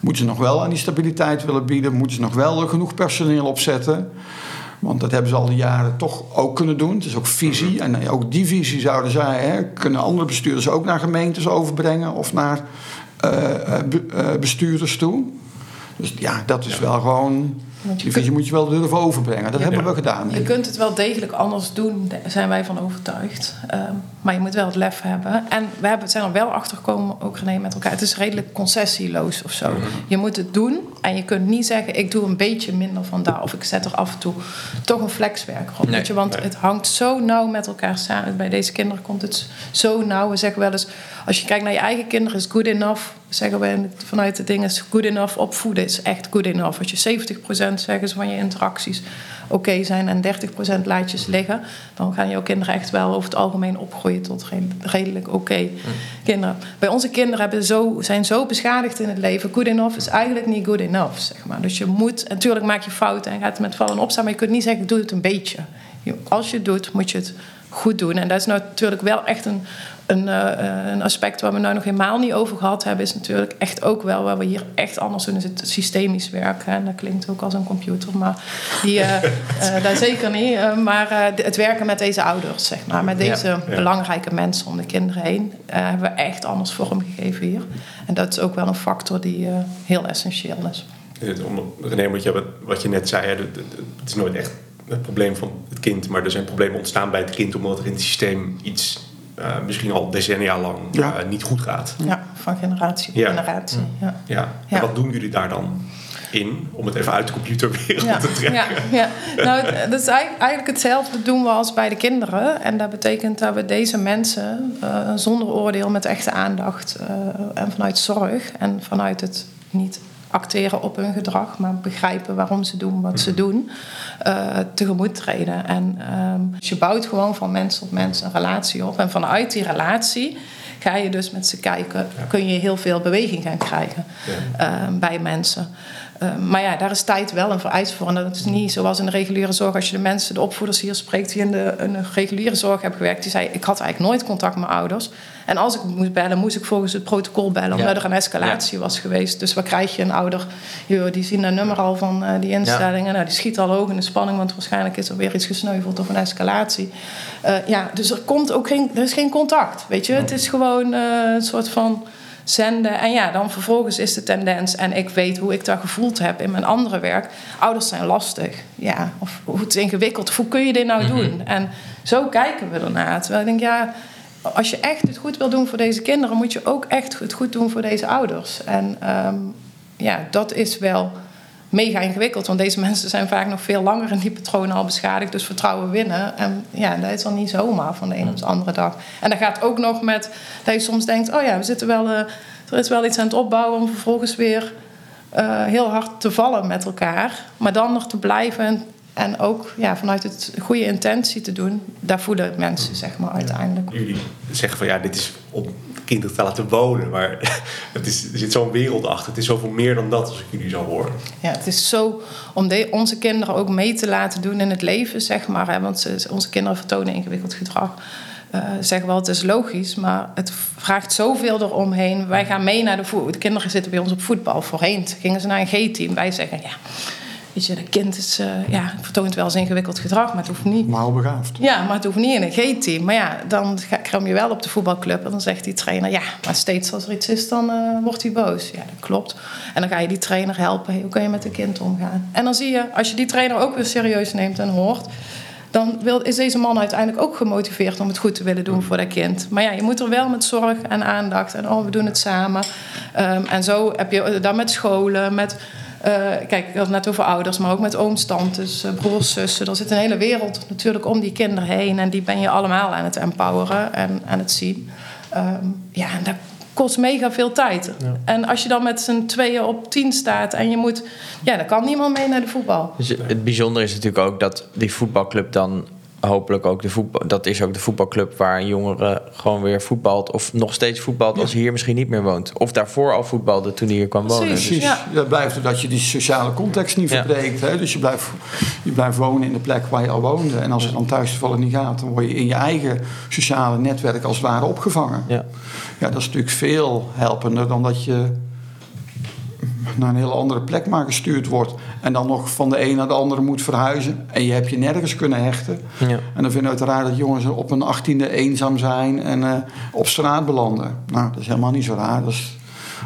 Moeten ze nog wel aan die stabiliteit willen bieden? Moeten ze nog wel genoeg personeel opzetten? Want dat hebben ze al die jaren toch ook kunnen doen. Het is ook visie. En ook die visie zouden zij, hè, kunnen andere bestuurders ook naar gemeentes overbrengen of naar eh, eh, be- eh, bestuurders toe. Dus ja, dat is wel gewoon. Want je moet je wel durven overbrengen. Dat hebben we gedaan. Je kunt het wel degelijk anders doen, daar zijn wij van overtuigd. Ehm, maar je moet wel het lef hebben. En we hebben, zijn er wel achter gekomen, ook René met elkaar. Het is redelijk concessieloos of zo. Je moet het doen en je kunt niet zeggen: ik doe een beetje minder van daar. Of ik zet er af en toe toch een flexwerker op. Nee, weet je, want nee. het hangt zo nauw met elkaar samen. Bij deze kinderen komt het zo nauw. We zeggen wel eens: als je kijkt naar je eigen kinderen, is good enough. Zeggen het- vanuit het ding is good enough opvoeden is echt good enough. Als je 70% zeggen ze van je interacties oké zijn en 30% laat je ze liggen, dan gaan jouw kinderen echt wel over het algemeen opgroeien tot redelijk oké kinderen. Bij onze kinderen hebben zo, zijn zo beschadigd in het leven. Good enough is eigenlijk niet good enough, zeg maar. Dus je moet, natuurlijk maak je fouten en gaat het met vallen en opstaan, maar je kunt niet zeggen, doe het een beetje. Als je het doet, moet je het goed doen. En dat is natuurlijk wel echt een, een, uh, een, aspect waar we nou nog helemaal niet over gehad hebben, is natuurlijk echt ook wel waar we hier echt anders doen, is het systemisch werken. En dat klinkt ook als een computer, maar die, uh, uh, daar zeker niet. maar het werken met deze ouders, zeg maar, met deze ja, ja. belangrijke mensen om de kinderen heen, hebben we echt anders vormgegeven hier. En dat is ook wel een factor die heel essentieel is. René, wat je, wat je net zei, het is nooit echt het probleem van het kind, maar er zijn problemen ontstaan bij het kind omdat er in het systeem iets uh, misschien al decennia lang ja. uh, niet goed gaat. Ja, van generatie tot ja. generatie. Ja. Ja. En wat doen jullie daar dan in om het even uit de computerwereld te trekken? Ja, ja. Nou, dat is eigenlijk hetzelfde doen we als bij de kinderen. En dat betekent dat we deze mensen uh, zonder oordeel met echte aandacht en vanuit zorg en vanuit het niet acteren op hun gedrag, maar begrijpen waarom ze doen wat ze doen, uh, tegemoet treden. En um, je bouwt gewoon van mens tot mens een relatie op. En vanuit die relatie ga je dus met ze kijken, kun je heel veel beweging gaan krijgen uh, bij mensen. Uh, maar ja, daar is tijd wel een vereist voor. En dat is niet zoals in de reguliere zorg. Als je de mensen, de opvoeders hier spreekt die in de, in de reguliere zorg hebben gewerkt, die zei: Ik had eigenlijk nooit contact met mijn ouders. En als ik moest bellen, moest ik volgens het protocol bellen, omdat er een escalatie was geweest. Dus wat krijg je een ouder? Joh, die zien een nummer al van uh, die instellingen. Nou, die schiet al hoog in de spanning, want waarschijnlijk is er weer iets gesneuveld of een escalatie. Uh, ja, dus er komt ook geen, er is geen contact. Weet je, het is gewoon uh, een soort van zenden. En ja, dan vervolgens is de tendens, en ik weet hoe ik dat gevoeld heb in mijn andere werk. Ouders zijn lastig. Ja, of hoe het is ingewikkeld. Hoe kun je dit nou doen? Mm -hmm. En zo kijken we ernaar. Terwijl ik denk, ja, als je echt het goed wil doen voor deze kinderen, moet je ook echt het goed doen voor deze ouders. En um, ja, dat is wel mega ingewikkeld. Want deze mensen zijn vaak nog veel langer in die patronen al beschadigd. Dus vertrouwen winnen. En ja, dat is dan niet zomaar van de een op de andere dag. En dat gaat ook nog met dat je soms denkt: oh ja, we zitten wel, uh, er is wel iets aan het opbouwen om vervolgens weer uh, heel hard te vallen met elkaar. Maar dan nog te blijven en ook ja, vanuit het goede intentie te doen, daar voelen mensen zeg maar uiteindelijk. Jullie zeggen van ja, dit is om kinderen te laten wonen, maar het is, er zit zo'n wereld achter. Het is zoveel meer dan dat als ik jullie zo hoor. Ja, het is zo om de, onze kinderen ook mee te laten doen in het leven, zeg maar. Hè, want ze, onze kinderen vertonen ingewikkeld gedrag. Uh, zeggen wel, het is logisch, maar het vraagt zoveel eromheen. Wij gaan mee naar de voetbal. De kinderen zitten bij ons op voetbal. Voorheen gingen ze naar een G-team. Wij zeggen, ja, Weet je, dat kind is, uh, ja, vertoont wel eens ingewikkeld gedrag, maar het hoeft niet. Maar begaafd. Ja, maar het hoeft niet in een G-team. Maar ja, dan kram je wel op de voetbalclub en dan zegt die trainer: ja, maar steeds als er iets is, dan uh, wordt hij boos. Ja, dat klopt. En dan ga je die trainer helpen. Hey, hoe kan je met een kind omgaan? En dan zie je, als je die trainer ook weer serieus neemt en hoort. Dan wil, is deze man uiteindelijk ook gemotiveerd om het goed te willen doen voor dat kind. Maar ja, je moet er wel met zorg en aandacht en oh, we doen het samen. Um, en zo heb je dan met scholen, met kijk, ik had het net over ouders, maar ook met ooms, tantes, uh, broers, zussen. Er zit een hele wereld natuurlijk om die kinderen heen. En die ben je allemaal aan het empoweren en aan het zien. Um, ja, en dat kost mega veel tijd. Ja. En als je dan met z'n tweeën op tien staat en je moet... Ja, dan kan niemand mee naar de voetbal. Dus het bijzondere is natuurlijk ook dat die voetbalclub dan hopelijk ook de voetbal. Dat is ook de voetbalclub waar een jongere gewoon weer voetbalt. Of nog steeds voetbalt als hij hier misschien niet meer woont. Of daarvoor al voetbalde toen hij hier kwam wonen. Precies. Dus. Ja. Dat blijft dat je die sociale context niet verbreekt. Hè? Dus je blijft, je blijft wonen in de plek waar je al woonde. En als het dan thuis toevallig niet gaat, dan word je in je eigen sociale netwerk als het ware opgevangen. Ja, ja dat is natuurlijk veel helpender dan dat je naar een hele andere plek maar gestuurd wordt. En dan nog van de een naar de andere moet verhuizen. En je hebt je nergens kunnen hechten. Ja. En dan vinden we uiteraard dat jongens op een achttiende eenzaam zijn en uh, op straat belanden. Nou, dat is helemaal niet zo raar. Dat is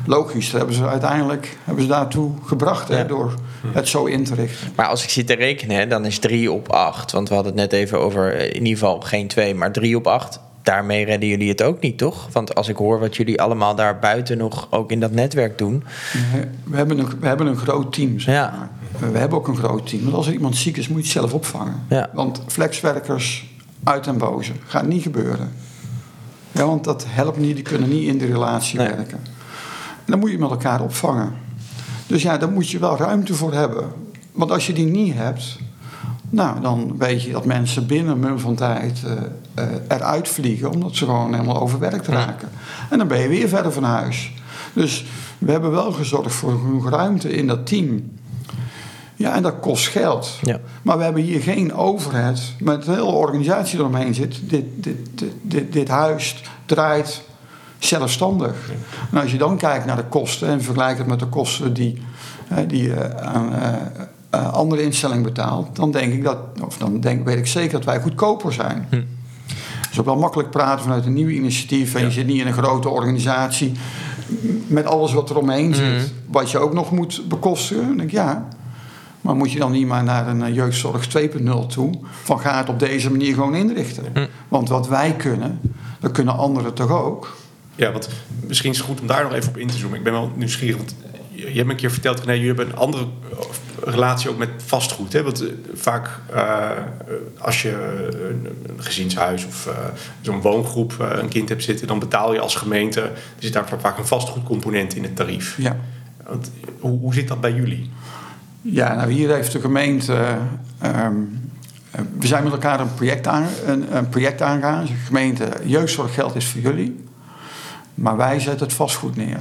logisch. Dat hebben ze uiteindelijk hebben ze daartoe gebracht ja. hè, door het zo in te richten. Maar als ik zit te rekenen, dan is 3 op 8. Want we hadden het net even over in ieder geval geen 2, maar 3 op 8 daarmee redden jullie het ook niet, toch? Want als ik hoor wat jullie allemaal daar buiten nog ook in dat netwerk doen. We hebben een, we hebben een groot team. Zeg ja. maar. We hebben ook een groot team. Want als er iemand ziek is, moet je het zelf opvangen. Ja. Want flexwerkers uit en boze gaat niet gebeuren. Ja, want dat helpt niet, die kunnen niet in de relatie nee. werken. En dan moet je met elkaar opvangen. Dus ja, daar moet je wel ruimte voor hebben. Want als je die niet hebt, Nou, dan weet je dat mensen binnen een minuut van tijd uh, uh, eruit vliegen, omdat ze gewoon helemaal overwerkt raken. En dan ben je weer verder van huis. Dus we hebben wel gezorgd voor genoeg ruimte in dat team. Ja, en dat kost geld. Ja. Maar we hebben hier geen overheid met een hele organisatie eromheen zit. Dit, dit, dit, dit, dit huis draait zelfstandig. En als je dan kijkt naar de kosten en vergelijkt het met de kosten die, die je aan uh, andere instellingen betaalt, dan denk ik dat, of dan denk, weet ik zeker dat wij goedkoper zijn. Hm. Het is ook wel makkelijk praten vanuit een nieuw initiatief en ja. je zit niet in een grote organisatie met alles wat er omheen zit, hm. wat je ook nog moet bekostigen. Dan denk ik ja. Maar moet je dan niet maar naar een jeugdzorg 2.0 toe? Van ga het op deze manier gewoon inrichten. Hm. Want wat wij kunnen, dat kunnen anderen toch ook. Ja, want misschien is het goed om daar nog even op in te zoomen. Ik ben wel nieuwsgierig, want je hebt me een keer verteld... nee, jullie hebben een andere relatie ook met vastgoed. Hè? Want vaak uh, als je een, een gezinshuis of uh, zo'n woongroep uh, een kind hebt zitten... dan betaal je als gemeente... er zit daar vaak een vastgoedcomponent in het tarief. Ja. Want, hoe, hoe zit dat bij jullie? Ja, nou hier heeft de gemeente... Um, we zijn met elkaar een project, aan, een, een project aangegaan. De gemeente, jeugdzorggeld is voor jullie... Maar wij zetten het vastgoed neer.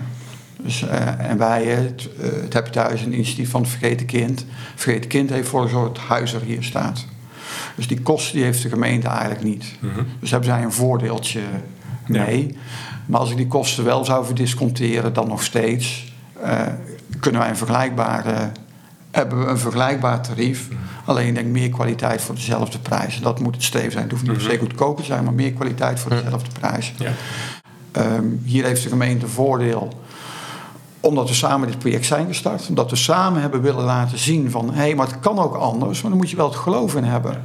Dus, uh, en wij, het, uh, het Happy Thuis, een initiatief van het Vergeten Kind. Het Vergeten Kind heeft voor gezorgd dat het huis er hier staat. Dus die kosten die heeft de gemeente eigenlijk niet. -hmm. Dus hebben zij een voordeeltje mee. Ja. Maar als ik die kosten wel zou verdisconteren, dan nog steeds uh, kunnen wij een vergelijkbare, hebben we een vergelijkbaar tarief. Alleen ik denk meer kwaliteit voor dezelfde prijs. Dat moet het streven zijn. Het hoeft niet per se goedkoper te zijn, maar meer kwaliteit voor dezelfde prijs. Ja. Um, hier heeft de gemeente voordeel omdat we samen dit project zijn gestart. Omdat we samen hebben willen laten zien van... hé, hey, maar het kan ook anders, maar dan moet je wel het geloof in hebben.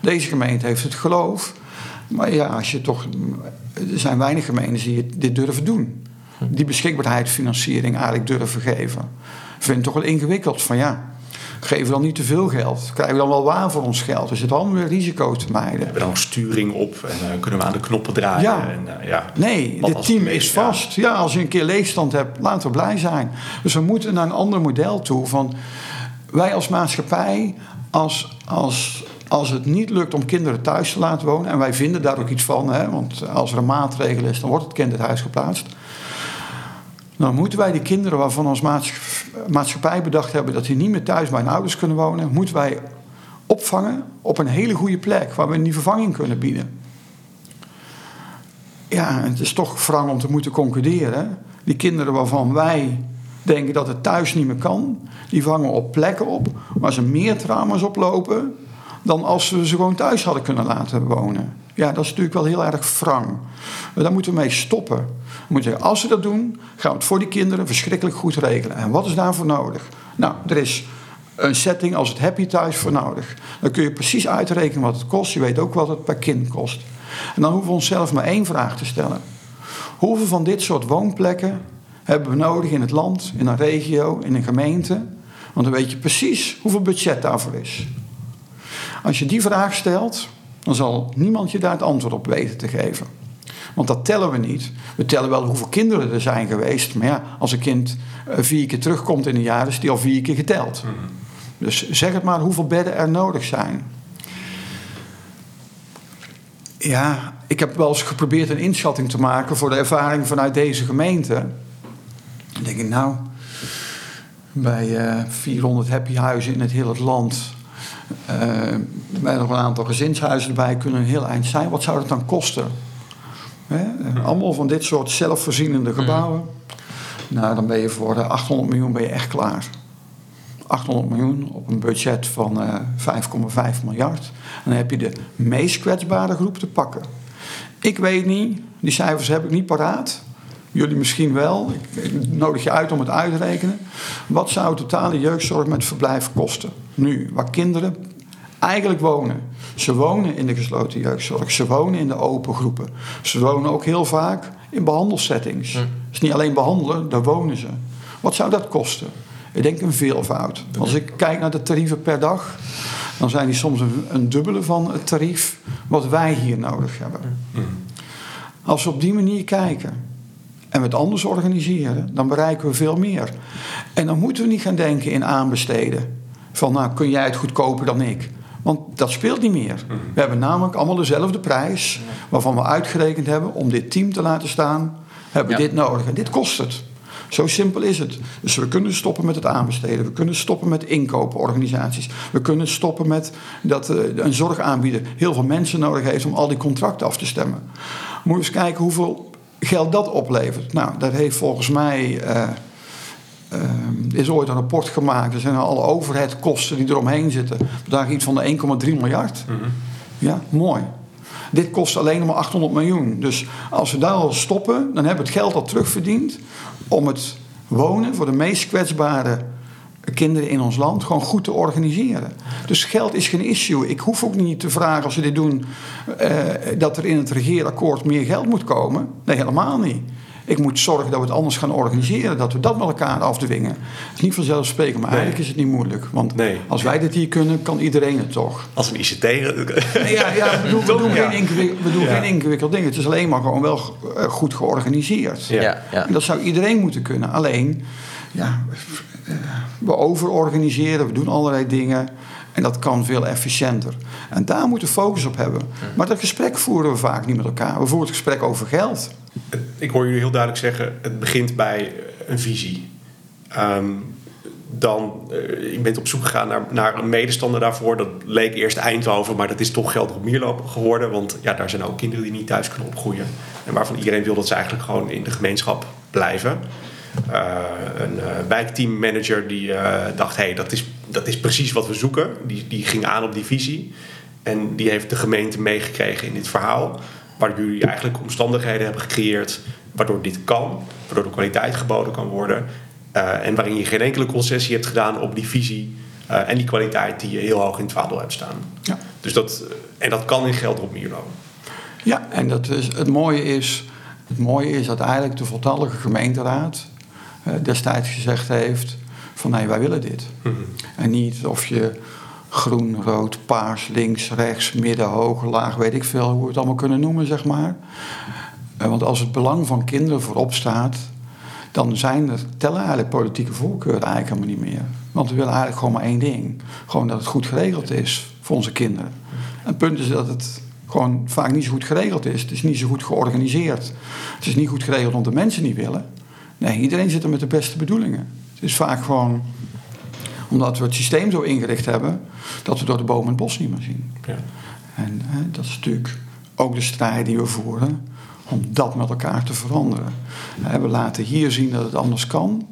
Deze gemeente heeft het geloof. Maar ja, als je toch... Er zijn weinig gemeentes die dit durven doen. Die beschikbaarheidsfinanciering eigenlijk durven geven. Ik vind het toch wel ingewikkeld van ja... Geven we dan niet te veel geld? Krijgen we dan wel waar voor ons geld? Er zit allemaal weer risico te mijden. We hebben dan sturing op en uh, kunnen we aan de knoppen draaien. Ja. En, uh, ja. Nee, het team is vast. Ja. ja, als je een keer leegstand hebt, laten we blij zijn. Dus we moeten naar een ander model toe. Van wij als maatschappij, als, als, als het niet lukt om kinderen thuis te laten wonen... en wij vinden daar ook iets van, hè, want als er een maatregel is... dan wordt het kind het huis geplaatst... Dan moeten wij die kinderen waarvan ons maatschappij bedacht hebben dat die niet meer thuis bij hun ouders kunnen wonen, moeten wij opvangen op een hele goede plek waar we die vervanging kunnen bieden. Ja, het is toch wrang om te moeten concluderen. Die kinderen waarvan wij denken dat het thuis niet meer kan, die vangen op plekken op waar ze meer trauma's oplopen dan als we ze gewoon thuis hadden kunnen laten wonen. Ja, dat is natuurlijk wel heel erg wrang. Daar moeten we mee stoppen. We moeten zeggen, als we dat doen, gaan we het voor die kinderen verschrikkelijk goed regelen. En wat is daarvoor nodig? Nou, er is een setting als het Happy Thuis voor nodig. Dan kun je precies uitrekenen wat het kost. Je weet ook wat het per kind kost. En dan hoeven we onszelf maar één vraag te stellen. Hoeveel van dit soort woonplekken hebben we nodig in het land, in een regio, in een gemeente? Want dan weet je precies hoeveel budget daarvoor is. Als je die vraag stelt, dan zal niemand je daar het antwoord op weten te geven. Want dat tellen we niet. We tellen wel hoeveel kinderen er zijn geweest. Maar ja, als een kind vier keer terugkomt in een jaar, is die al vier keer geteld. Mm -hmm. Dus zeg het maar hoeveel bedden er nodig zijn. Ja, ik heb wel eens geprobeerd een inschatting te maken voor de ervaring vanuit deze gemeente. Dan denk ik, nou, bij uh, 400 happy huizen in het hele land uh, met nog een aantal gezinshuizen erbij kunnen een heel eind zijn. Wat zou dat dan kosten? Hè? Allemaal van dit soort zelfvoorzienende gebouwen. Nou, dan ben je voor 800 miljoen ben je echt klaar. 800 miljoen op een budget van uh, 5,5 miljard. En dan heb je de meest kwetsbare groep te pakken. Ik weet niet, die cijfers heb ik niet paraat. Jullie misschien wel. Ik nodig je uit om het uit te rekenen. Wat zou totale jeugdzorg met verblijf kosten? Nu, waar kinderen eigenlijk wonen. Ze wonen in de gesloten jeugdzorg. Ze wonen in de open groepen. Ze wonen ook heel vaak in behandelsettings. Het is niet alleen behandelen, daar wonen ze. Wat zou dat kosten? Ik denk een veelvoud. Als ik kijk naar de tarieven per dag, dan zijn die soms een, een dubbele van het tarief wat wij hier nodig hebben. Als we op die manier kijken en we het anders organiseren, dan bereiken we veel meer. En dan moeten we niet gaan denken in aanbesteden. Van nou kun jij het goedkoper dan ik. Want dat speelt niet meer. We hebben namelijk allemaal dezelfde prijs... waarvan we uitgerekend hebben om dit team te laten staan... hebben we Ja. dit nodig. En dit kost het. Zo simpel is het. Dus we kunnen stoppen met het aanbesteden. We kunnen stoppen met inkopenorganisaties. We kunnen stoppen met dat eh, een zorgaanbieder heel veel mensen nodig heeft om al die contracten af te stemmen. Moet je eens kijken hoeveel geld dat oplevert. Nou, dat heeft volgens mij. eh, er is ooit een rapport gemaakt. Er zijn alle overheidkosten die eromheen zitten. Bedragen iets van de 1,3 miljard. Ja, mooi. Dit kost alleen maar 800 miljoen. Dus als we daar al stoppen, dan hebben we het geld al terugverdiend om het wonen voor de meest kwetsbare kinderen in ons land gewoon goed te organiseren. Dus geld is geen issue. Ik hoef ook niet te vragen als we dit doen eh, dat er in het regeerakkoord meer geld moet komen. Nee, helemaal niet. Ik moet zorgen dat we het anders gaan organiseren, dat we dat met elkaar afdwingen. Het is niet vanzelfsprekend, maar eigenlijk is het niet moeilijk. Want Nee. als wij dit hier kunnen, kan iedereen het toch. Als een ICT. Ja, ja we doen, we doen, Ja. geen, ingewikkeld, we doen Ja. geen ingewikkeld ding. Het is alleen maar gewoon wel eh, goed georganiseerd. Ja. Ja, ja. En dat zou iedereen moeten kunnen. Alleen, ja, we overorganiseren, we doen allerlei dingen. En dat kan veel efficiënter. En daar moeten we focus op hebben. Maar dat gesprek voeren we vaak niet met elkaar. We voeren het gesprek over geld. Ik hoor jullie heel duidelijk zeggen: het begint bij een visie. Ehm, dan, ik ben op zoek gegaan naar, naar een medestander daarvoor. Dat leek eerst Eindhoven, maar dat is toch Gelder op Mierlo geworden. Want ja, daar zijn ook kinderen die niet thuis kunnen opgroeien. En waarvan iedereen wil dat ze eigenlijk gewoon in de gemeenschap blijven. Eh, een eh, wijkteammanager die eh, dacht: hé, hey, dat, is, dat is precies wat we zoeken. Die, die ging aan op die visie. En die heeft de gemeente meegekregen in dit verhaal. Waardoor jullie eigenlijk omstandigheden hebben gecreëerd waardoor dit kan, waardoor de kwaliteit geboden kan worden. en waarin je geen enkele concessie hebt gedaan op die visie en die kwaliteit die je heel hoog in het vaandel hebt staan. Ja. Dus dat, en dat kan in Gelder op Mierlo. Ja, en dat is, het, mooie is, het mooie is dat eigenlijk de voltallige gemeenteraad destijds gezegd heeft van nee, wij willen dit. En niet of je groen, rood, paars, links, rechts, midden, hoog, laag, weet ik veel hoe we het allemaal kunnen noemen, zeg maar. Eh, want als het belang van kinderen voorop staat, dan zijn er, tellen eigenlijk politieke voorkeuren eigenlijk helemaal niet meer. Want we willen eigenlijk gewoon maar één ding. Gewoon dat het goed geregeld is voor onze kinderen. En het punt is dat het gewoon vaak niet zo goed geregeld is. Het is niet zo goed georganiseerd. Het is niet goed geregeld omdat de mensen niet willen. Nee, iedereen zit er met de beste bedoelingen. Het is vaak gewoon omdat we het systeem zo ingericht hebben... dat we door de bomen het bos niet meer zien. Ja. En hè, dat is natuurlijk ook de strijd die we voeren om dat met elkaar te veranderen. We laten hier zien dat het anders kan.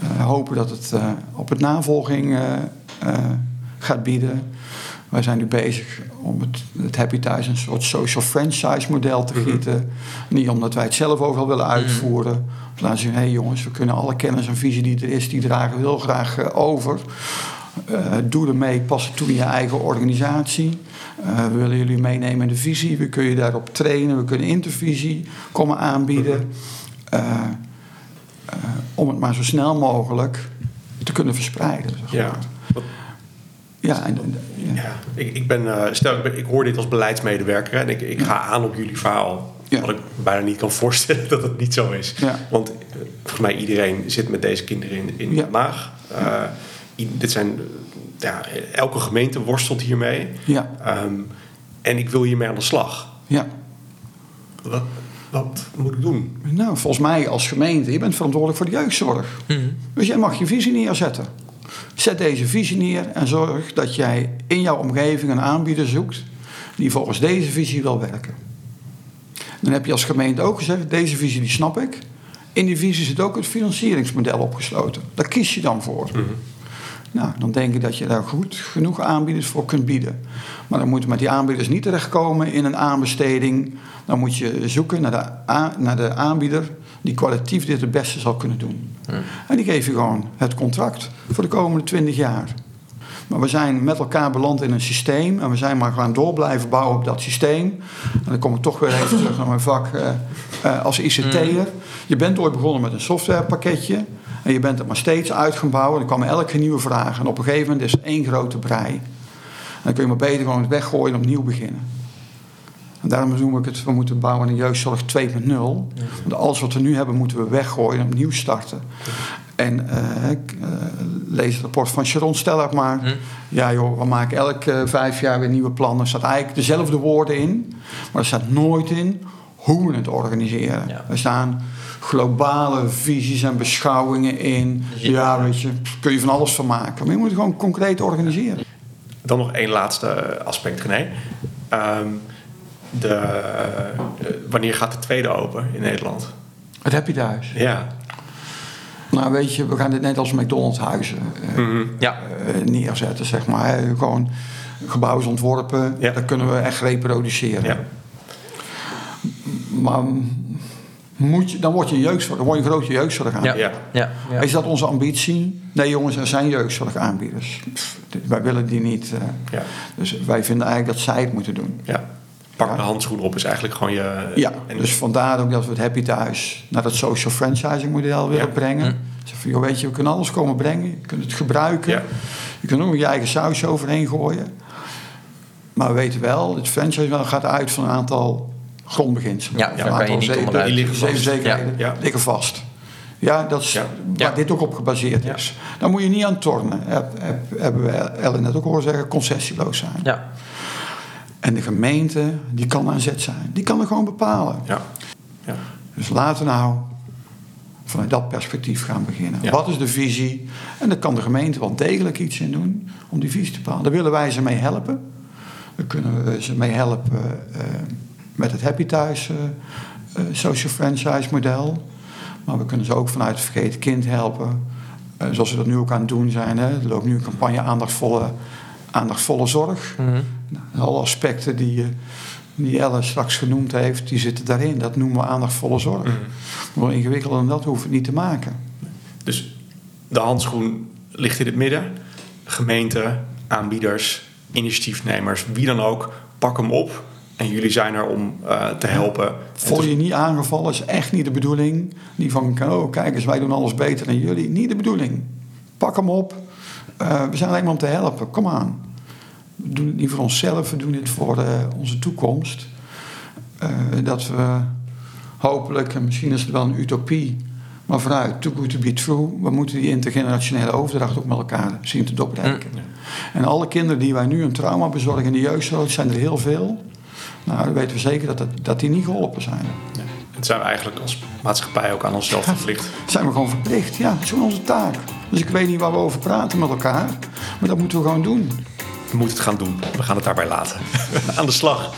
Eh, hopen dat het eh, op het navolging eh, gaat bieden. Wij zijn nu bezig om het, het Happy Thuis een soort social franchise model te gieten. Niet omdat wij het zelf wel willen uitvoeren. Te laten zien, hé hey jongens, we kunnen alle kennis en visie die er is, die dragen we heel graag eh, over. Eh, doe ermee, pas het toe in je eigen organisatie. Eh, we willen jullie meenemen in de visie. We kunnen je daarop trainen. We kunnen intervisie komen aanbieden. Om het maar zo snel mogelijk te kunnen verspreiden. Zeg Ja. maar. Ja, en, ja. Ja, ik, ik ben, stel, ik, ben- ik hoor dit als beleidsmedewerker en ik, ik ga aan op jullie verhaal. Ja. Wat ik bijna niet kan voorstellen dat het niet zo is. Ja. Want eh, volgens mij iedereen zit met deze kinderen in, in Ja. de maag. Eh, dit zijn, eh, ja, elke gemeente worstelt hiermee. Ja. Ehm, en ik wil hiermee aan de slag. ja. Wat, wat moet ik doen? Nou, volgens mij als gemeente, je bent verantwoordelijk voor de jeugdzorg. Dus jij mag je visie neerzetten. Zet deze visie neer en zorg dat jij in jouw omgeving een aanbieder zoekt die volgens deze visie wil werken. Dan heb je als gemeente ook gezegd, deze visie die snap ik. In die visie zit ook het financieringsmodel opgesloten. Daar kies je dan voor. Nou, dan denk ik dat je daar goed genoeg aanbieders voor kunt bieden. Maar dan moeten met die aanbieders niet terechtkomen in een aanbesteding. Dan moet je zoeken naar de, naar de aanbieder die kwalitatief dit het beste zal kunnen doen. En die geef je gewoon het contract voor de komende 20 jaar. Maar we zijn met elkaar beland in een systeem en we zijn maar gaan door blijven bouwen op dat systeem. En dan kom ik toch weer even terug naar mijn vak eh, eh, als ICT'er. Je bent ooit begonnen met een softwarepakketje en je bent het maar steeds uit gaan bouwen. Er kwamen elke nieuwe vragen en op een gegeven moment is het één grote brei. En dan kun je maar beter gewoon het weggooien en opnieuw beginnen. En daarom noem ik het, we moeten bouwen een jeugdzorg 2.0. Want alles wat we nu hebben moeten we weggooien en opnieuw starten. En ik eh, lees het rapport van Sharon Stellig maar. Hm. Ja joh, we maken elke eh, vijf jaar weer nieuwe plannen. Er staat eigenlijk dezelfde woorden in. Maar er staat nooit in hoe we het organiseren. Ja. Er staan globale visies en beschouwingen in. Ja, weet je, kun je van alles van maken. Maar je moet het gewoon concreet organiseren. Dan nog één laatste aspect, René. Ehm, de, eh, wanneer gaat de tweede open in Nederland? Wat heb je thuis? Ja. Nou weet je, we gaan dit net als McDonald's huizen eh, Ja. eh, neerzetten, zeg maar. hè. Gewoon gebouw is ontworpen, Ja. dat kunnen we echt reproduceren. ja. Maar moet je, dan word je een jeugdzorg, dan word je een grote jeugdzorg aan. Ja. Ja. Ja. ja. Is dat onze ambitie? Nee jongens, er zijn jeugdzorgaanbieders. Pff, wij willen die niet. eh, Ja. dus wij vinden eigenlijk dat zij het moeten doen. ja. Pak Ja. de handschoen op is eigenlijk gewoon je... Ja, en- dus vandaar ook dat we het Happy Thuis naar dat social franchising model willen Ja. brengen. Hm. Zeg van, joh, weet je, we kunnen alles komen brengen. Je kunt het gebruiken. Ja. Je kunt ook je eigen sausje overheen gooien. Maar we weten wel, het franchise gaat uit van een aantal grondbeginselen. Ja, Een daar kan je aantal niet zeven- onderuit. Die liggen Zeven vast. zekerheden Ja. Ja. liggen vast. Ja, dat is Ja. waar Ja. dit ook op gebaseerd Ja. is. Dan moet je niet aan tornen. Heb, heb, hebben we Ellen net ook horen zeggen, concessieloos zijn. Ja. En de gemeente, die kan aan zet zijn. Die kan er gewoon bepalen. Ja. Ja. Dus laten we nou vanuit dat perspectief gaan beginnen. Ja. Wat is de visie? En daar kan de gemeente wel degelijk iets in doen om die visie te bepalen. Daar willen wij ze mee helpen. Daar kunnen we ze mee helpen eh, met het Happy Thuis eh, eh, social franchise model. Maar we kunnen ze ook vanuit het Vergeten Kind helpen. Zoals we dat nu ook aan het doen zijn. Hè. Er loopt nu een campagne aandachtsvolle, aandachtsvolle zorg. Mhm. Nou, alle aspecten die, eh, die Elle straks genoemd heeft, die zitten daarin. Dat noemen we aandachtsvolle zorg. Maar ingewikkelder dan dat hoeft het niet te maken. Dus de handschoen ligt in het midden. Gemeente, aanbieders, initiatiefnemers, wie dan ook, pak hem op. En jullie zijn er om eh, te helpen. En Voel je niet aangevallen, is echt niet de bedoeling. Niet van, oh kijk eens, wij doen alles beter dan jullie. Niet de bedoeling. Pak hem op. Eh, we zijn alleen maar om te helpen. Kom aan. We doen het niet voor onszelf, we doen het voor eh, onze toekomst. Eh, dat we hopelijk, en misschien is het wel een utopie, maar vooruit, too good to be true. We moeten die intergenerationele overdracht ook met elkaar zien te doorbreken. En alle kinderen die wij nu een trauma bezorgen in de jeugdzorg, zijn er heel veel. Nou, dan weten we zeker dat, dat, dat die niet geholpen zijn. Het zijn we eigenlijk als maatschappij ook aan onszelf verplicht. zijn we gewoon verplicht. Ja, dat is gewoon onze taak. Dus ik weet niet waar we over praten met elkaar. Maar dat moeten we gewoon doen. We moeten het gaan doen. We gaan het daarbij laten. aan de slag.